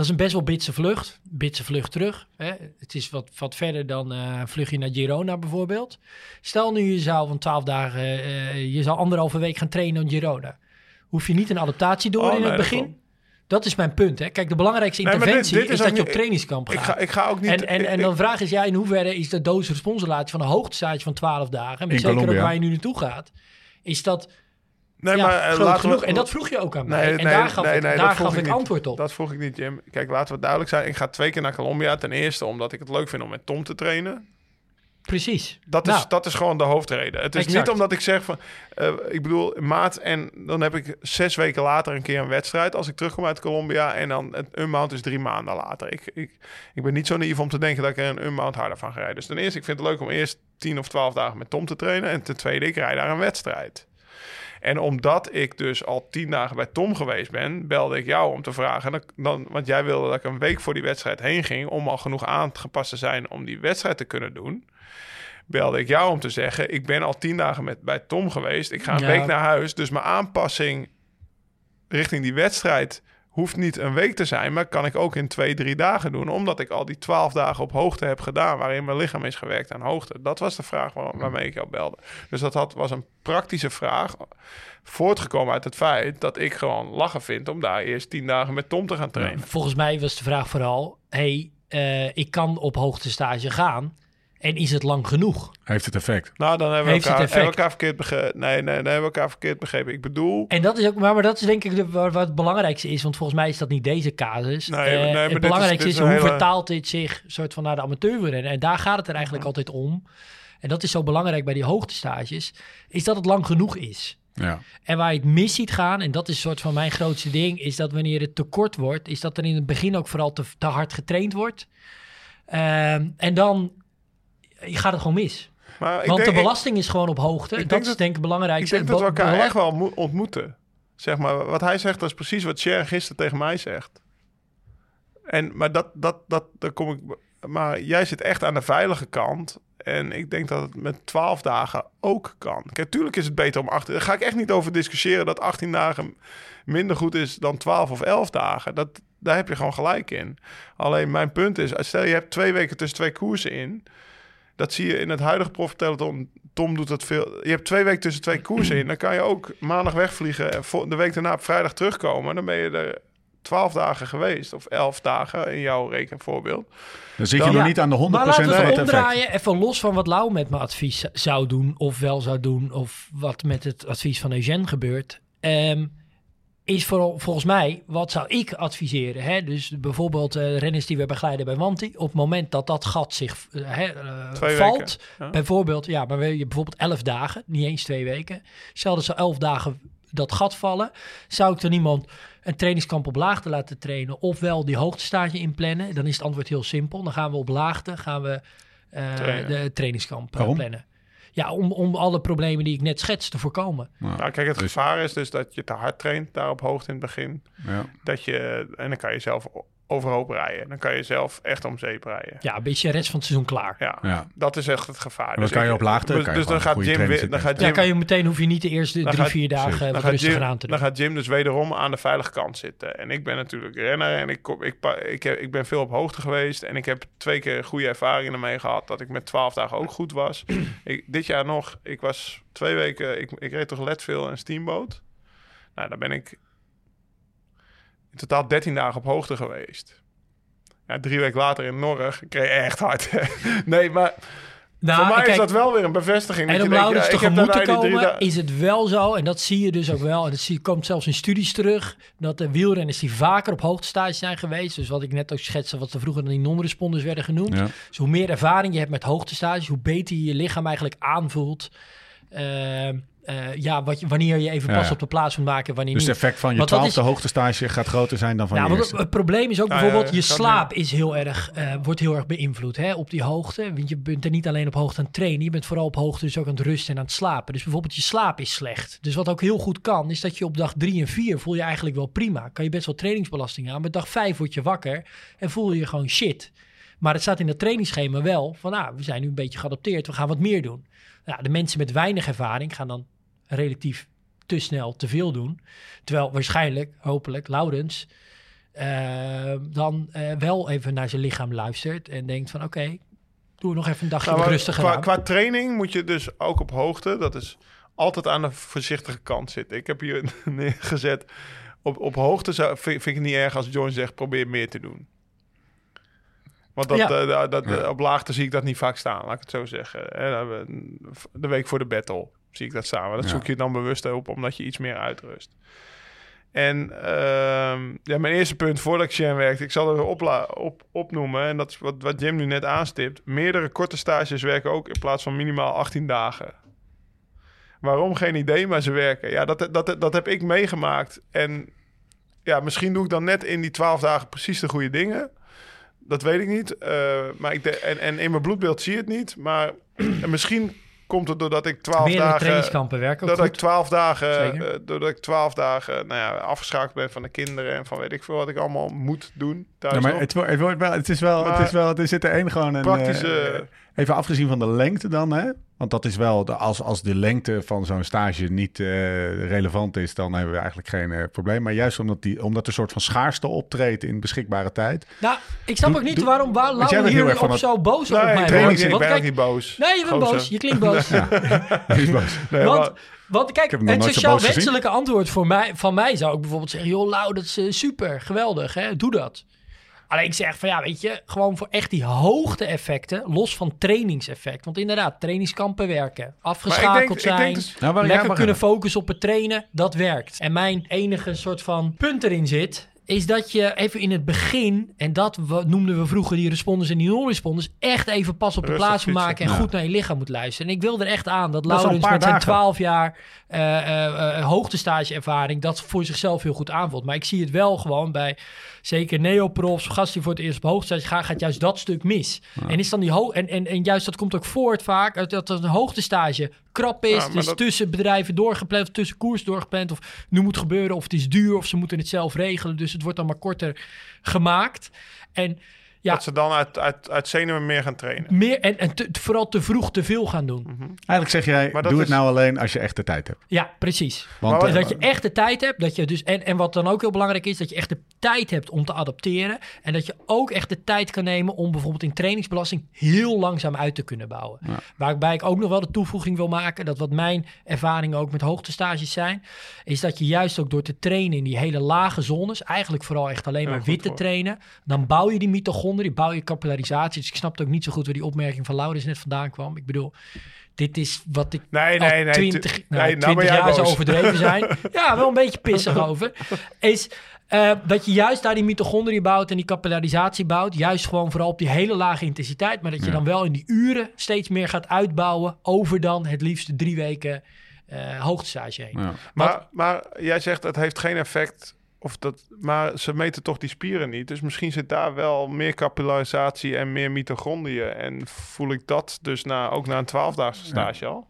Dat is een best wel bitse vlucht. Bitse vlucht terug. Hè? Het is wat, wat verder dan eh, een vluchtje naar Girona bijvoorbeeld. Stel nu je zou van 12 dagen, eh, je zou anderhalve week gaan trainen in Girona. Hoef je niet een adaptatie door Oh, in nee, het begin? Dat Dat is mijn punt. Hè. Kijk, de belangrijkste Nee, maar dit- interventie dit is dat je op trainingskamp gaat. Ik ga, ik ga ook niet... en, en, dan vraag is, ja, in hoeverre is de doos-responsrelatie van een hoogtestage van 12 dagen, en In zeker ook waar je nu naartoe gaat, is dat nee, ja, maar eh, laten genoeg. we... En dat vroeg je ook aan mij. Nee, en nee, daar gaf nee, ik, dat daar gaf ik niet. antwoord op. Dat vroeg ik niet, Jim. Kijk, laten we duidelijk zijn. Ik ga twee keer naar Colombia. Ten eerste omdat ik het leuk vind om met Tom te trainen. Precies. Dat is, Nou, dat is gewoon de hoofdreden. Het is Exact. niet omdat ik zeg van... eh, ik bedoel, maat en dan heb ik zes weken later een keer een wedstrijd... als ik terugkom uit Colombia. En dan het unmount is drie maanden later. Ik, ik, ik ben niet zo naïef om te denken dat ik er een unmount harder van ga rijden. Dus ten eerste, ik vind het leuk om eerst tien of twaalf dagen met Tom te trainen. En ten tweede, ik rijd daar een wedstrijd. En omdat ik dus al tien dagen bij Tom geweest ben, belde ik jou om te vragen. Dan, dan, want jij wilde dat ik een week voor die wedstrijd heen ging. om al genoeg aangepast te zijn om die wedstrijd te kunnen doen. Belde ik jou om te zeggen: Ik ben al tien dagen met, bij Tom geweest. Ik ga een Ja. week naar huis. Dus mijn aanpassing richting die wedstrijd hoeft niet een week te zijn. Maar kan ik ook in twee, drie dagen doen. Omdat ik al die twaalf dagen op hoogte heb gedaan. waarin mijn lichaam is gewerkt aan hoogte. Dat was de vraag waar- waarmee ik jou belde. Dus dat had, was een praktische vraag. Voortgekomen uit het feit dat ik gewoon lachen vind om daar eerst tien dagen met Tom te gaan trainen. volgens mij was de vraag vooral, hey, eh, ik kan op hoogtestage gaan. En is het lang genoeg? Heeft het effect? Nou, dan hebben we, Heeft het elkaar, hebben we effect? elkaar verkeerd begrepen. Nee, nee, dan hebben we elkaar verkeerd begrepen. Ik bedoel, En dat is ook, maar, maar dat is denk ik de, wat wat het belangrijkste is, want volgens mij is dat niet deze casus. Nee, Eh, nee, maar dit is- het belangrijkste dit is, is een hoe hele- vertaalt dit zich soort van naar de amateurwielrennen? En daar gaat het er eigenlijk altijd om. En dat is zo belangrijk bij die hoogtestages, is dat het lang genoeg is. Ja. En waar je het mis ziet gaan, en dat is soort van mijn grootste ding, is dat wanneer het te kort wordt, is dat er in het begin ook vooral te, te hard getraind wordt. Ehm, en dan gaat het gewoon mis. maar ik Want denk, de belasting is gewoon op hoogte. ik dat denk is dat- denk ik het ik, denk dat we elkaar echt wel mo- ontmoeten. Zeg maar, wat hij zegt, dat is precies wat Sharon gisteren tegen mij zegt. En, maar dat, dat, dat, daar kom ik... Maar jij zit echt aan de veilige kant. En ik denk dat het met 12 dagen ook kan. Kijk, tuurlijk is het beter om 18... Daar ga ik echt niet over discussiëren dat 18 dagen minder goed is dan 12 of 11 dagen. Dat, daar heb je gewoon gelijk in. Alleen mijn punt is, stel je hebt twee weken tussen twee koersen in... Dat zie je in het huidige profpeloton. Tom doet dat veel. Je hebt twee weken tussen twee koersen in. Dan kan je ook maandag wegvliegen en de week daarna op vrijdag terugkomen. Dan ben je er twaalf dagen geweest. Of elf dagen in jouw rekenvoorbeeld. Dan zit je Dan- nog Ja, niet aan de 100% Maar laten we van het effect. omdraaien. Even los van wat Lau met mijn advies zou doen. Of wel zou doen. Of wat met het advies van Eugène gebeurt. ehm, is vooral volgens mij, wat zou ik adviseren? Hè? Dus bijvoorbeeld eh, renners die we begeleiden bij Wanti. Op het moment dat dat gat zich eh, hè, eh, valt. ja. Bijvoorbeeld, ja, maar wil je bijvoorbeeld elf dagen. Niet eens twee weken. Stel dat ze elf dagen dat gat vallen. Zou ik dan iemand een trainingskamp op laagte laten trainen. Ofwel die hoogtestage inplannen. Dan is het antwoord heel simpel. Dan gaan we op laagte gaan we, eh, de trainingskamp plannen. Ja, om, om alle problemen die ik net schets te voorkomen. Nou, kijk, het Dus- gevaar is dus dat je te hard traint daar op hoogte in het begin. Ja. Dat je, en dan kan je zelf overhoop rijden. Dan kan je zelf echt om zeep rijden. Ja, een beetje de rest van het seizoen klaar. Ja, Ja. dat is echt het gevaar. dan kan je op laagte, Dus, kan je dus dan gaat Jim, weer- dan gaat Ja, Jim, kan je meteen, hoef je niet de eerste Dan drie, gaat- vier dagen dan, wat rustiger Jim, aan te dan doen. gaat Jim dus wederom aan de veilige kant zitten. En ik ben natuurlijk renner en ik, kom, ik, ik, heb, ik ben veel op hoogte geweest. En ik heb twee keer goede ervaringen ermee gehad. Dat ik met twaalf dagen ook goed was. ik, dit jaar nog, ik was twee weken, ik, ik reed toch Leadville en Steamboat. Nou, daar ben ik in totaal 13 dagen op hoogte geweest. Ja, drie weken later in Norg kreeg je echt hard. nee, maar Nou, voor mij is dat wel weer een bevestiging. En dat om Laurens ja, tegemoet te komen, is het wel zo, en dat zie je dus ook wel, en dat zie, komt zelfs in studies terug, dat de wielrenners die vaker op hoogtestage zijn geweest, dus wat ik net ook schetste, wat er vroeger dan die non-responders werden genoemd, Ja. dus hoe meer ervaring je hebt met hoogtestages, hoe beter je je lichaam eigenlijk aanvoelt. Ehm, eh, ja, wat wanneer je even pas ja. op de plaats moet maken, wanneer Dus het effect van je twaalfde is- hoogtestage gaat groter zijn dan van Ja, je eerste. het, het probleem is ook ja, bijvoorbeeld, je slaap is heel erg, eh, wordt heel erg beïnvloed hè, op die hoogte. Want je bent er niet alleen op hoogte aan het trainen, je bent vooral op hoogte dus ook aan het rusten en aan het slapen. Dus bijvoorbeeld je slaap is slecht. Dus wat ook heel goed kan, is dat je op dag drie en vier voel je eigenlijk wel prima. Kan je best wel trainingsbelasting aan, maar dag vijf word je wakker en voel je je gewoon shit. Maar het staat in dat trainingsschema wel van, ah, we zijn nu een beetje geadapteerd, we gaan wat meer doen. Nou, de mensen met weinig ervaring gaan dan relatief te snel te veel doen. Terwijl waarschijnlijk, hopelijk, Laurens eh, dan eh, wel even naar zijn lichaam luistert en denkt van oké, doe nog even een dagje Nou, rustiger qua, aan. qua training moet je dus ook op hoogte, dat is altijd aan de voorzichtige kant zitten. Ik heb hier neergezet, op, op hoogte zou, vind, vind ik het niet erg als John zegt, probeer meer te doen. Want dat, Ja. eh, dat, Ja. op laagte zie ik dat niet vaak staan, laat ik het zo zeggen. Hè, dan hebben we De week voor de battle zie ik dat. Maar dat Ja. zoek je dan bewust op, omdat je iets meer uitrust. En ehm, ja, mijn eerste punt voordat ik Shen werkte, ik zal er opla- op, opnoemen. En dat is wat, wat Jim nu net aanstipt. Meerdere korte stages werken ook in plaats van minimaal 18 dagen. Waarom? Geen idee, maar ze werken. Ja, dat, dat, dat heb ik meegemaakt. En ja, misschien doe ik dan net in die 12 dagen precies de goede dingen. Dat weet ik niet. Eh, maar ik de, en, en in mijn bloedbeeld zie je het niet. Maar en misschien komt het doordat ik 12 Meerdere dagen trainingskampen werken ook dat ik goed. twaalf dagen, eh, doordat ik twaalf dagen nou ja, afgeschakeld ben van de kinderen en van weet ik veel wat ik allemaal moet doen thuis Ja, maar het, het, wordt wel, het is wel, Maar- het is wel, er zit er één gewoon een... Praktische- eh, even afgezien van de lengte dan, hè? Want dat is wel, de, als, als de lengte van zo'n stage niet eh, relevant is, dan hebben we eigenlijk geen eh, probleem. Maar juist omdat, die, omdat er een soort van schaarste optreedt in beschikbare tijd. Nou, ik snap ook niet doe- waarom waar hier op zo boos op nee, mij ben, ook wordt. niet, ik ben kijk, niet boos. nee, je bent Gozer. boos. Je klinkt boos. Die boos. Nee, want, want kijk, het nooit zo sociaal boos gezien. wenselijke antwoord voor mij, van mij zou ik bijvoorbeeld zeggen... joh, Lau, dat is eh, super, geweldig, hè? doe dat. Alleen ik zeg van ja, weet je, gewoon voor echt die hoogte-effecten, los van trainingseffect. Want inderdaad, trainingskampen werken, afgeschakeld Maar ik denk- ik zijn, denk dus- Nou, lekker kunnen focussen op het trainen, dat werkt. En mijn enige soort van punt erin zit, is dat je even in het begin, en dat noemden we vroeger die responders en die non-responders, echt even pas op de Rustig plaats moet fietsen. maken en Ja. goed naar je lichaam moet luisteren. En ik wil er echt aan dat Dat Laurens met zijn dagen. 12 jaar eh eh, eh, hoogtestageervaring dat voor zichzelf heel goed aanvoelt. Maar ik zie het wel gewoon bij zeker neoprofs, gasten die voor het eerst op hoogtestage gaan, gaat juist dat stuk mis. En is dan die ho en, en, en juist dat komt ook voort vaak uit dat een hoogtestage krap is, Ja, dus dat- tussen bedrijven doorgepland, of tussen koers doorgepland, of nu moet gebeuren, of het is duur, of ze moeten het zelf regelen, dus het wordt dan maar korter gemaakt. En ja, Dat ze dan uit, uit, uit zenuwen meer gaan trainen. meer en, en te- vooral te vroeg te veel gaan doen. Eigenlijk zeg jij, Maar doe het is- nou alleen als je echt de tijd hebt. Ja, precies. Want, dat je echt de tijd hebt, dat je dus, en, en wat dan ook heel belangrijk is, dat je echt de tijd hebt om te adapteren. En dat je ook echt de tijd kan nemen om bijvoorbeeld in trainingsbelasting heel langzaam uit te kunnen bouwen. Ja. Waarbij ik ook nog wel de toevoeging wil maken, dat wat mijn ervaringen ook met hoogtestages zijn, is dat je juist ook door te trainen in die hele lage zones, eigenlijk vooral echt alleen Ja, maar wit te trainen, dan bouw je die mitochondriën, bouw je capillarisatie. Dus ik snapte ook niet zo goed waar die opmerking van Laurens net vandaan kwam. Ik bedoel, dit is wat ik Nee, al nee, nee. 20, tu- nou, nee, nou 20 ben jij jaar zou overdreven zijn. ja, wel een beetje pissig over. Is eh, dat je juist daar die mitochondriën bouwt en die capillarisatie bouwt. Juist gewoon vooral op die hele lage intensiteit. Maar dat je Ja. dan wel in die uren steeds meer gaat uitbouwen. Over dan het liefst drie weken eh hoogtestage heen. ja. Maar, maar jij zegt het heeft geen effect. Of dat, maar ze meten toch die spieren niet. Dus misschien zit daar wel meer capillarisatie en meer mitochondriën. En voel ik dat dus na, ook na een twaalfdaagse stage al?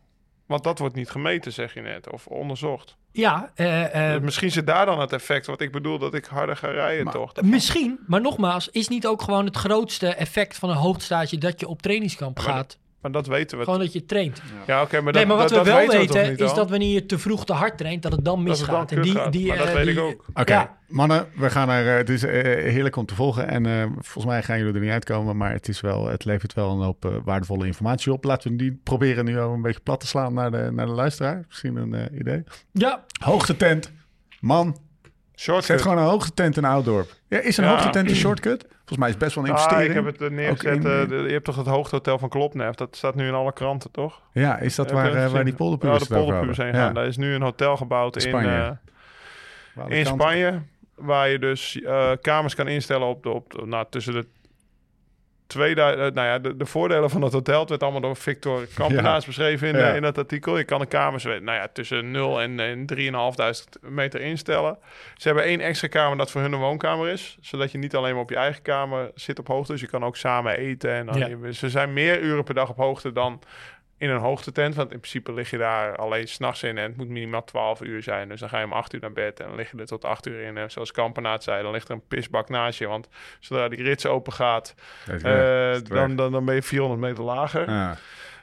Want dat wordt niet gemeten, zeg je net. Of onderzocht. Ja, eh, eh, Dus misschien zit daar dan het effect. Wat ik bedoel, dat ik harder ga rijden Maar- toch? misschien, maar nogmaals, is niet ook gewoon het grootste effect van een hoogtestage dat je op trainingskamp maar gaat. Maar dat weten we. Gewoon dat je traint. Ja, oké, maar, nee, dat, maar wat dat, we dat wel weten, we weten, toch niet is al? dat wanneer je te vroeg te hard traint, dat het dan Dat het dan misgaat. kut gaat. Maar dat eh, weet ik die- ook. Oké, Ja. mannen, we gaan er. eh, Het is eh, heerlijk om te volgen. En eh, volgens mij gaan jullie er niet uitkomen. Maar het, is wel, het levert wel een hoop waardevolle informatie op. Laten we die proberen nu ook een beetje plat te slaan naar de, naar de luisteraar. Misschien een idee. Ja, Hoogste tent. Man, Shortcut. Zet gewoon een hoogtetent in Ouddorp. Ja, is een Ja. hoogtetent een shortcut? Volgens mij is het best wel een Ah, investering. ik heb het er neergezet. In- eh, de- je hebt toch het hoogtehotel van Klopnef? Dat staat nu in alle kranten, toch? ja, is dat waar, eh, waar die Ja, polderpubers de polderpubers heen gaan. Daar is nu een hotel gebouwd in, Spanje. eh, in Spanje. Waar je dus eh, kamers kan instellen op de, op de- nou, tussen de 2000, nou ja, de, de voordelen van het hotel. Het werd allemaal door Victor Kampenaars Ja. beschreven in, Ja. eh, in dat artikel. Je kan de kamers nou ja, tussen 0 en, en 3.500 meter instellen. Ze hebben één extra kamer dat voor hun een woonkamer is. Zodat je niet alleen maar op je eigen kamer zit op hoogte. Dus je kan ook samen eten. En dan Ja. je- ze zijn meer uren per dag op hoogte dan in een hoogtetent. Want in principe lig je daar alleen s'nachts in en het moet minimaal 12 uur zijn. Dus dan ga je om 8 uur naar bed en dan lig je er tot 8 uur in. En zoals Kampenaat zei, dan ligt er een pisbak naast je. Want zodra die rits open gaat, eh, dan, dan, dan ben je 400 meter lager. Ja,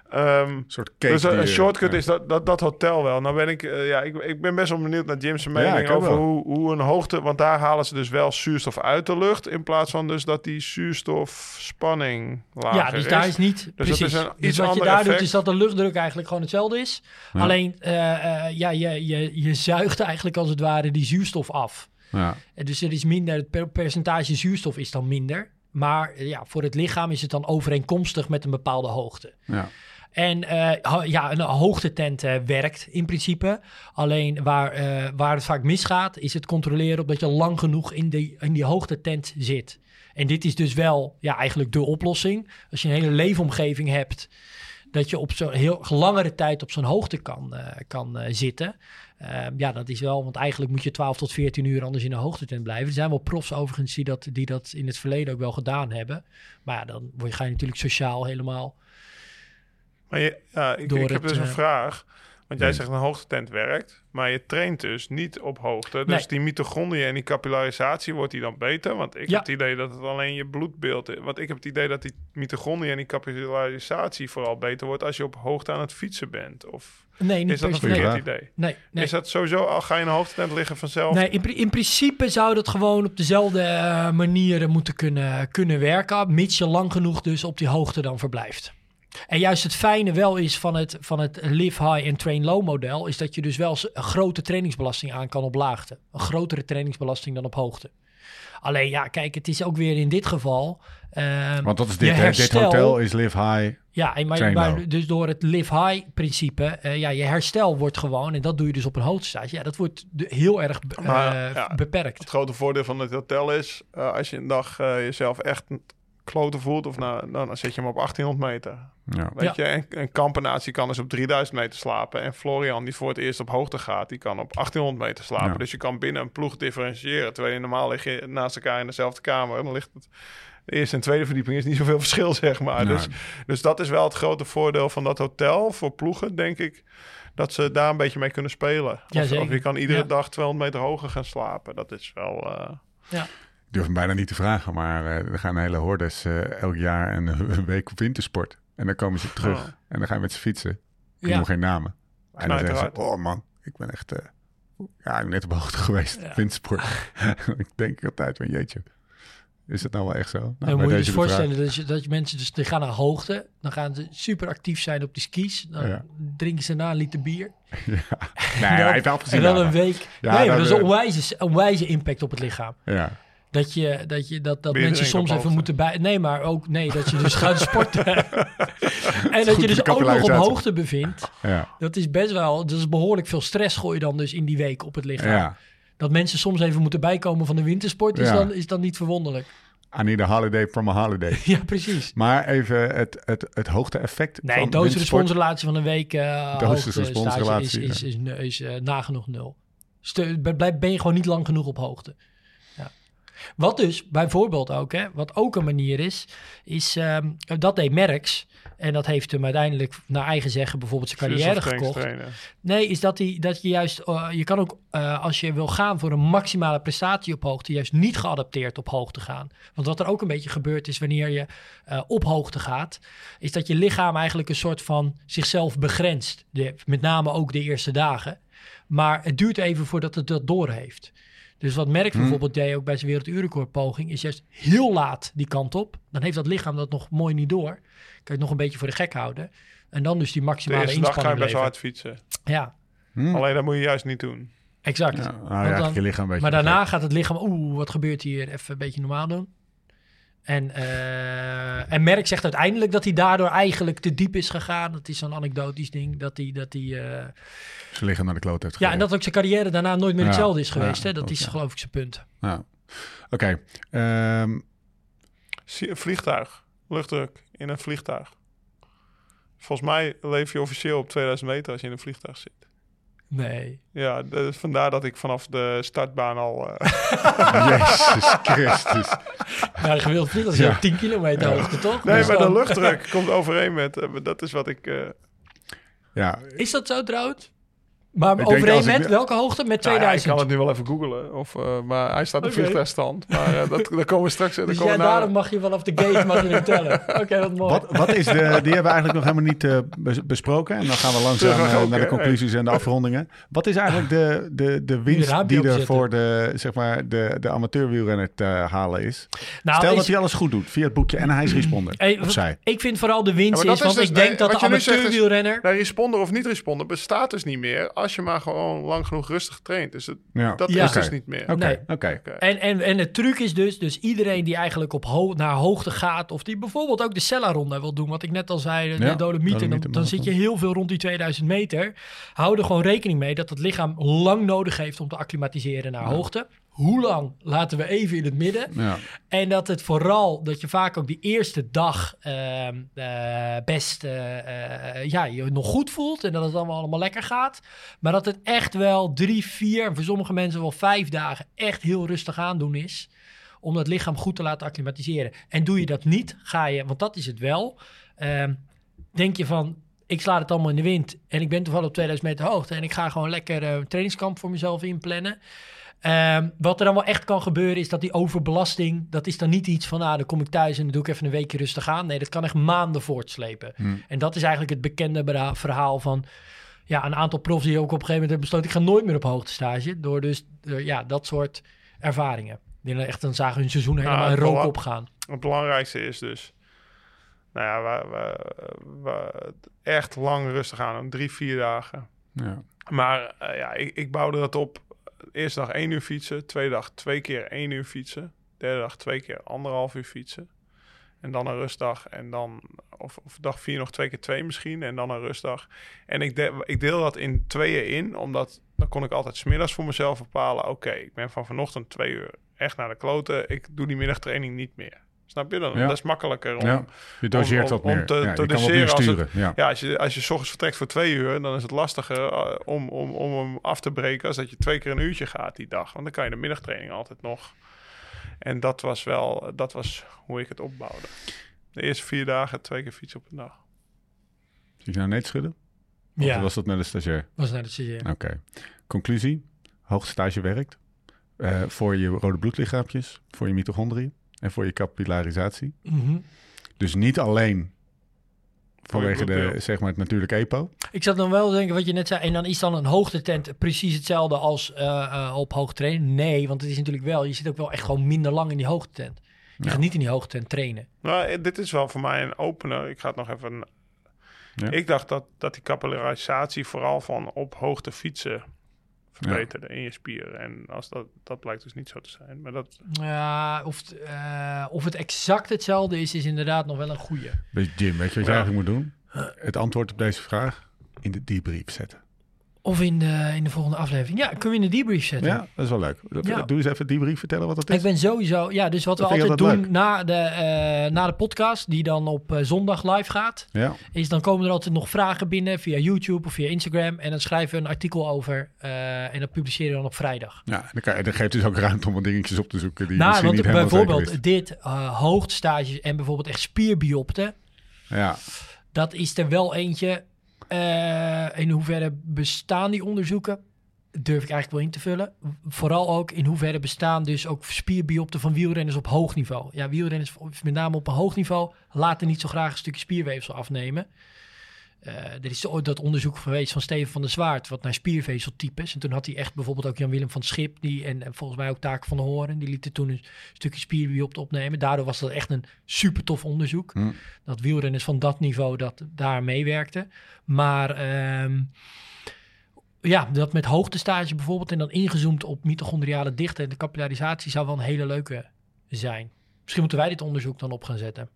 Ehm, een soort cake. dus een, shortcut ja. is dat, dat, dat hotel wel. Nou ben ik, eh, ja, ik, ik ben best wel benieuwd naar Jim's Ja, mening ook over wel. hoe, hoe een hoogte... Want daar halen ze dus wel zuurstof uit de lucht... in plaats van dus dat die zuurstofspanning lager Ja, dus daar is niet dat precies. is een dus wat je ander daar doet is dat de luchtdruk eigenlijk gewoon hetzelfde is. Ja. Alleen, eh, eh, ja, je, je, je zuigt eigenlijk als het ware die zuurstof af. Ja. En Dus er is minder, het per- percentage zuurstof is dan minder. Maar ja, voor het lichaam is het dan overeenkomstig met een bepaalde hoogte. Ja. En eh, ja, een hoogtetent eh, werkt in principe. Alleen waar, eh, waar het vaak misgaat, is het controleren op dat je lang genoeg in die, in die hoogtetent zit. En dit is dus wel ja, eigenlijk de oplossing. Als je een hele leefomgeving hebt, dat je op zo'n heel langere tijd op zo'n hoogte kan, kan zitten. Eh, ja, dat is wel, want eigenlijk moet je 12 tot 14 uur anders in een hoogtetent blijven. Er zijn wel profs overigens die dat, die dat in het verleden ook wel gedaan hebben. Maar ja, dan ga je natuurlijk sociaal helemaal Maar je, ja, ik, heb het, dus een eh, vraag. Want jij Nee. zegt een hoogtetent werkt, maar je traint dus niet op hoogte. Dus Nee. die mitochondriën en die capillarisatie, wordt die dan beter? Want ik Ja. heb het idee dat het alleen je bloedbeeld is. Want ik heb het idee dat die mitochondriën en die capillarisatie vooral beter wordt als je op hoogte aan het fietsen bent. Of Nee, niet is dat per een se. verkeerd Nee. idee? Nee, nee. Is dat sowieso, al ga je in een hoogtetent liggen vanzelf? Nee, in, pri- in principe zou dat gewoon op dezelfde eh, manieren moeten kunnen, kunnen werken, mits je lang genoeg dus op die hoogte dan verblijft. En juist het fijne wel is van het, van het live high en train low model, is dat je dus wel een grote trainingsbelasting aan kan op laagte. Een grotere trainingsbelasting dan op hoogte. Alleen ja, kijk, het is ook weer in dit geval. ehm, Want dat is dit? Dit hotel is live high. Ja, en maar, Train maar low. dus door het live high principe, eh, ja, je herstel wordt gewoon, en dat doe je dus op een hoogtestage, ja, dat wordt de- heel erg Maar, eh, ja, beperkt. Het grote voordeel van het hotel is, eh, als je een dag eh, jezelf echt kloten voelt, of nou, dan zet je hem op 1800 meter. Ja. Weet je, en, en Kampenatie kan dus op 3000 meter slapen. En Florian, die voor het eerst op hoogte gaat, die kan op 1800 meter slapen. Ja. Dus je kan binnen een ploeg differentiëren. Terwijl je normaal lig je naast elkaar in dezelfde kamer. Dan ligt het. De eerste en tweede verdieping is niet zoveel verschil, zeg maar. Nee. Dus, dus dat is wel het grote voordeel van dat hotel voor ploegen, denk ik. Dat ze daar een beetje mee kunnen spelen. Ja, of, of je kan iedere Ja. dag 200 meter hoger gaan slapen. Dat is wel... eh, Ik durf hem bijna niet te vragen, maar eh, er gaan hele hordes eh, elk jaar een, een week op wintersport. En dan komen ze terug Oh. en dan ga je met ze fietsen. Ik noem geen namen. En dan zeggen ze, oh man, ik ben echt... eh, ja, ik ben net op hoogte geweest, Ja. wintersport. ik denk altijd van, jeetje, is dat nou wel echt zo? Nou, bij moet je je voorstellen dat je, dat je mensen dus die gaan naar hoogte, dan gaan ze super actief zijn op die skis, dan Ja. drinken ze na een liter bier. Ja. Nee, En hij heeft wel en dan een week. Ja, nee, dat, dat is een onwijze, onwijze impact op het lichaam. Ja, Dat, je, dat, je, dat, dat mensen soms even moeten bij. Nee, maar ook nee, dat je dus gaat sporten. en dat je dus de ook nog op hoogte bevindt. ja, Dat is best wel, dat is behoorlijk veel stress gooi je dan dus in die week op het lichaam. ja. Dat mensen soms even moeten bijkomen van de wintersport is, Ja. dan, is dan niet verwonderlijk. I need a holiday from a holiday. Ja, precies. Maar even het, het, het hoogte-effect Nee, van responserelatie van een week uh, is, is, is, is, is eh, nagenoeg nul. Blijf- ben je gewoon niet lang genoeg op hoogte. Wat dus bijvoorbeeld ook, hè, wat ook een manier is, is ehm, dat deed Merckx. En dat heeft hem uiteindelijk naar eigen zeggen bijvoorbeeld zijn carrière gekocht. Nee, is dat, die, dat je juist, eh, je kan ook eh, als je wil gaan voor een maximale prestatie op hoogte, juist niet geadapteerd op hoogte gaan. Want wat er ook een beetje gebeurt is wanneer je eh, op hoogte gaat, is dat je lichaam eigenlijk een soort van zichzelf begrenst. De, met name ook de eerste dagen. Maar het duurt even voordat het dat doorheeft. Dus wat Merck Hmm. bijvoorbeeld deed ook bij zijn werelduurrecordpoging, is juist heel laat die kant op. Dan heeft dat lichaam dat nog mooi niet door. Kan je het nog een beetje voor de gek houden. En dan dus die De maximale eerste dag ga je inspanning best wel hard fietsen. Ja, Hm. Alleen dat moet je juist niet doen. Exact. Ja, nou, dan- je lichaam een beetje maar daarna gaat het lichaam, oeh, wat gebeurt hier? Even een beetje normaal doen. En, eh, en Merck zegt uiteindelijk dat hij daardoor eigenlijk te diep is gegaan. Dat is zo'n anekdotisch ding. Dat hij, dat hij, eh, Ze liggen naar de kloot heeft ja, en dat ook zijn carrière daarna nooit meer Ja, hetzelfde is ja, geweest. hè? Dat is ja. geloof ik zijn punt. Ja. Oké. ehm, Vliegtuig, luchtdruk in een vliegtuig. Volgens mij leef je officieel op 2000 meter als je in een vliegtuig zit. Nee. Ja, dus vandaar dat ik vanaf de startbaan al... eh, Jezus Christus. De gemiddelde vliegtuig is Ja. op 10 kilometer hoogte, toch? nee, Dus maar de luchtdruk komt overeen met... eh, dat is wat ik... eh, Ja, Is dat zo trouwens? Maar denk overeen ik met nu- welke hoogte? Met nou ja, 2000. ik kan het nu wel even googlen. Of, eh, maar hij staat op Oké. vliegtuigstand. Maar eh, dat, daar komen we straks... daar dus komen ja, daarom mag je vanaf de gate mag je hem tellen. Oké, wat mooi. Wat, wat is de, die hebben we eigenlijk nog helemaal niet eh, bes- besproken. En dan gaan we langzaam ook, naar de conclusies en de afrondingen. Wat is eigenlijk de, de, de winst die er voor de, zeg maar, de, de amateurwielrenner te halen is? Nou, Stel is- dat hij alles goed doet via het boekje en hij is responder. Hey, of zij. Ik vind vooral de winst Ja, dat is, want dus- ik denk nee, dat de amateurwielrenner... Nee, responder of niet responder bestaat dus niet meer als je maar gewoon lang genoeg rustig traint. Dus het- Ja. dat Ja. is dus niet meer. Oké, Nee. oké. En, en, en het truc is dus, dus iedereen die eigenlijk op ho naar hoogte gaat, of die bijvoorbeeld ook de Sella-ronde wil doen, wat ik net al zei, de Ja, Dolomieten, dan, Dolomieten dan zit je heel veel rond die 2000 meter. Hou er gewoon rekening mee dat het lichaam lang nodig heeft om te acclimatiseren naar hoogte. Hoe lang laten we even in het midden. Ja. En dat het vooral, dat je vaak ook die eerste dag ehm, eh, best eh, eh, ja, je nog goed voelt. En dat het allemaal, allemaal lekker gaat. Maar dat het echt wel drie, vier, en voor sommige mensen wel vijf dagen echt heel rustig aandoen is. Om dat lichaam goed te laten acclimatiseren. En doe je dat niet, ga je, want dat is het wel. ehm, denk je van, ik sla het allemaal in de wind. En ik ben toevallig op 2000 meter hoogte. En ik ga gewoon lekker een trainingskamp voor mezelf inplannen. Ehm, wat er dan wel echt kan gebeuren is dat die overbelasting, dat is dan niet iets van, ah, dan kom ik thuis en dan doe ik even een weekje rustig aan. Nee, dat kan echt maanden voortslepen. Hmm. En dat is eigenlijk het bekende verhaal van, ja, een aantal profs die ook op een gegeven moment hebben besloten, ik ga nooit meer op hoogtestage. Door dus, eh, ja, dat soort ervaringen. Die dan echt dan zagen hun seizoen helemaal Ja, in rook opgaan. Het belangrijkste is dus... Nou ja, we, we, we echt lang rustig aan. Drie, vier dagen. Ja. Maar eh, ja, ik, ik bouwde dat op. Eerste dag één uur fietsen. Tweede dag twee keer één uur fietsen. Derde dag twee keer anderhalf uur fietsen. En dan een rustdag. En dan, of, of dag vier nog twee keer twee misschien. En dan een rustdag. En ik, ik deel dat in tweeën in. Omdat dan kon ik altijd smiddags voor mezelf bepalen. Oké, ik ben van vanochtend twee uur echt naar de kloten. Ik doe die middagtraining niet meer. Snap je? Dan, Ja. Dat is makkelijker om, ja. Je doseert om- wat om meer. te- ja, te je kan wat doseren als het-. Ja. ja, als je, als je 's ochtends vertrekt voor twee uur, dan is het lastiger eh, om, om, om hem af te breken als dat je twee keer een uurtje gaat die dag. Want dan kan je de middagtraining altijd nog. En dat was wel, dat was hoe ik het opbouwde. De eerste vier dagen twee keer fietsen op een dag. Zie je nou net schudden? Of Ja, was dat met een stagiair? was net het serieus. Oké. Conclusie. Hoogstage werkt. Eh, voor je rode bloedlichaampjes, voor je mitochondriën en voor je capillarisatie. Mhm. Dus niet alleen vanwege de, zeg maar, het natuurlijke EPO. Ik zat dan wel te denken wat je net zei. En dan is dan een hoogtetent precies hetzelfde als eh, eh, op hoogtrainen? Nee, want het is natuurlijk wel. Je zit ook wel echt gewoon minder lang in die hoogtetent. Je Ja. gaat niet in die hoogtetent trainen. Nou, eh, dit is wel voor mij een opener. Ik ga het nog even... Ja. Ik dacht dat, dat die capillarisatie vooral van op hoogte fietsen verbeterde in je spieren. En als dat, dat blijkt dus niet zo te zijn. Maar dat, Ja, of, het, eh, of het exact hetzelfde is, is inderdaad nog wel een. Weet je, Jim, weet je wat je Ja. eigenlijk moet doen? Het antwoord op deze vraag in de debrief zetten. Of in de, in de volgende aflevering. Ja, kunnen we in de debrief zetten. Ja, dat is wel leuk. Ja. Doe eens even debrief vertellen wat dat is. Ik ben sowieso, ja, dus wat we Dat altijd doen na de, eh, na de podcast, die dan op eh, zondag live gaat, Ja, is dan komen er altijd nog vragen binnen via YouTube of via Instagram. En dan schrijven we een artikel over eh, en dat publiceren we dan op vrijdag. ja en dan, kan je, dan geeft dus ook ruimte om wat dingetjes op te zoeken die Nou, misschien want niet helemaal zeker bijvoorbeeld dit hoogtestages en bijvoorbeeld echt spierbiopten. Ja, dat is er wel eentje. Eh, in hoeverre bestaan die onderzoeken? Durf ik eigenlijk wel in te vullen. Vooral ook in hoeverre bestaan dus ook spierbiopten van wielrenners op hoog niveau. Ja, wielrenners met name op een hoog niveau laten niet zo graag een stukje spierweefsel afnemen. Eh, er is ooit dat onderzoek geweest van Steven van der Zwaard, wat naar spiervezeltypes. En toen had hij echt bijvoorbeeld ook Jan-Willem van Schip, die, en, en volgens mij ook Taken van de Horen, die lieten toen een stukje spierbiopte opnemen. Daardoor was dat echt een super tof onderzoek. Hm. Dat wielrenners van dat niveau dat daar meewerkten. Maar ehm, ja, dat met hoogtestage bijvoorbeeld en dan ingezoomd op mitochondriale dichte en de capillarisatie zou wel een hele leuke zijn. Misschien moeten wij dit onderzoek dan op gaan zetten.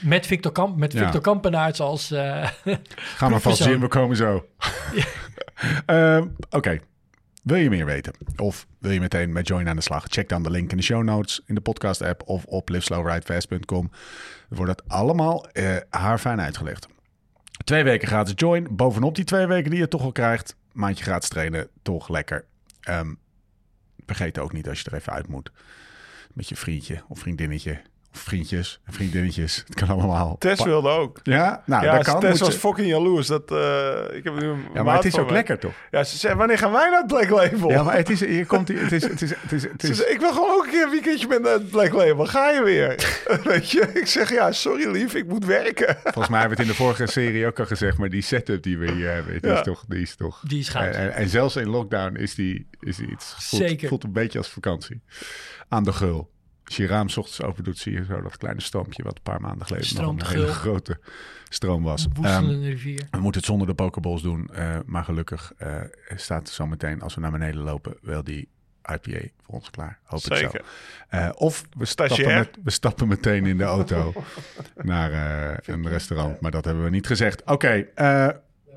Met Victor Kamp, met Ja. Victor Kampenaerts als eh, Gaan we vast zien, we komen zo. Ehm, Oké, wil je meer weten? Of wil je meteen met Join aan de slag? Check dan de link in de show notes, in de podcast app of op liveslowridefast.com. Er wordt dat allemaal eh haarfijn uitgelegd. Twee weken gratis Join. Bovenop die twee weken die je toch al krijgt. Maandje gratis trainen, toch lekker. Ehm, vergeet ook niet als je er even uit moet. Met je vriendje of vriendinnetje. Vriendjes en vriendinnetjes. Het kan allemaal. Tess wilde ook. Ja, nou, ja, dat kan. Tess was ze- fucking jaloers. Dat, eh, ik heb nu een Ja, maar het is ook me. lekker, toch? Ja, ze zei, wanneer gaan wij naar het Black Label? Ja, maar het is, je komt, hier- het is, het is, het is, het Ze is, zei, ik wil gewoon ook een keer een weekendje met het Black Label. Ga je weer? Weet je? Ik zeg, ja, sorry lief, ik moet werken. volgens mij hebben we het in de vorige serie ook al gezegd, maar die setup die we hier hebben, die Ja. is toch, die is toch. Die is goud. En, en, en zelfs in lockdown is die, is die iets. Voelt, Zeker. Voelt een beetje als vakantie. Aan de gul. Als je je raam 's ochtends open doet, zie je zo dat kleine stroompje wat een paar maanden geleden nog een hele grote stroom was. Woestelende rivier. we moeten het zonder de pokeballs doen, eh, maar gelukkig eh, staat zo meteen als we naar beneden lopen wel die IPA voor ons klaar. Hoop ik zo. Zeker. Eh, of we stappen, met, we stappen meteen in de auto naar eh, een restaurant. Maar dat hebben we niet gezegd. Oké, eh,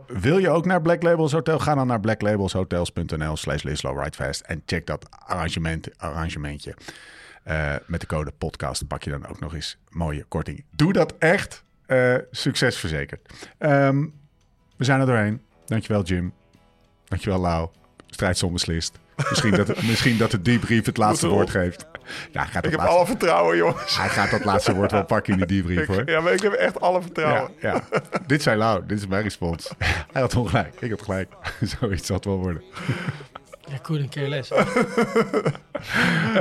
wil je ook naar Black Labels Hotel? Ga dan naar blacklabelshotels.nl slash Ridefast en check dat arrangement, arrangementje. Eh, met de code podcast pak je dan ook nog eens mooie korting. Doe dat echt. Eh, succes verzekerd. Ehm, we zijn er doorheen. Dankjewel Jim. Dankjewel Lau. Strijdsom beslist. Misschien dat, het, misschien dat de debrief het laatste woord geeft. Ja, gaat, Ik heb laatste, alle vertrouwen, jongens. hij gaat dat laatste woord wel pakken in de debrief hoor. Ja, maar ik heb echt alle vertrouwen. ja. Dit zei Lau. Dit is mijn respons. Hij had ongelijk. Ik had gelijk. Zoiets zal het wel worden. Ja, couldn't care less.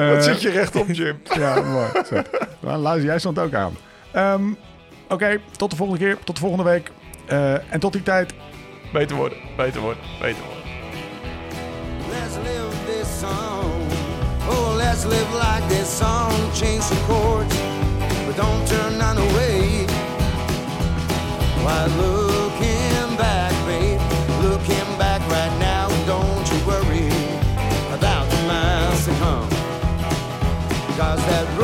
Wat zit je rechtop, Jim? Ja, mooi. Zo. Nou, Lau, jij stond ook aan. Ehm, Oké, tot de volgende keer. Tot de volgende week. Eh, en tot die tijd. Beter worden, beter worden, beter worden. Let's live this song. Oh, let's live like this song. Change the chords, but don't turn none away. Why looking stars that é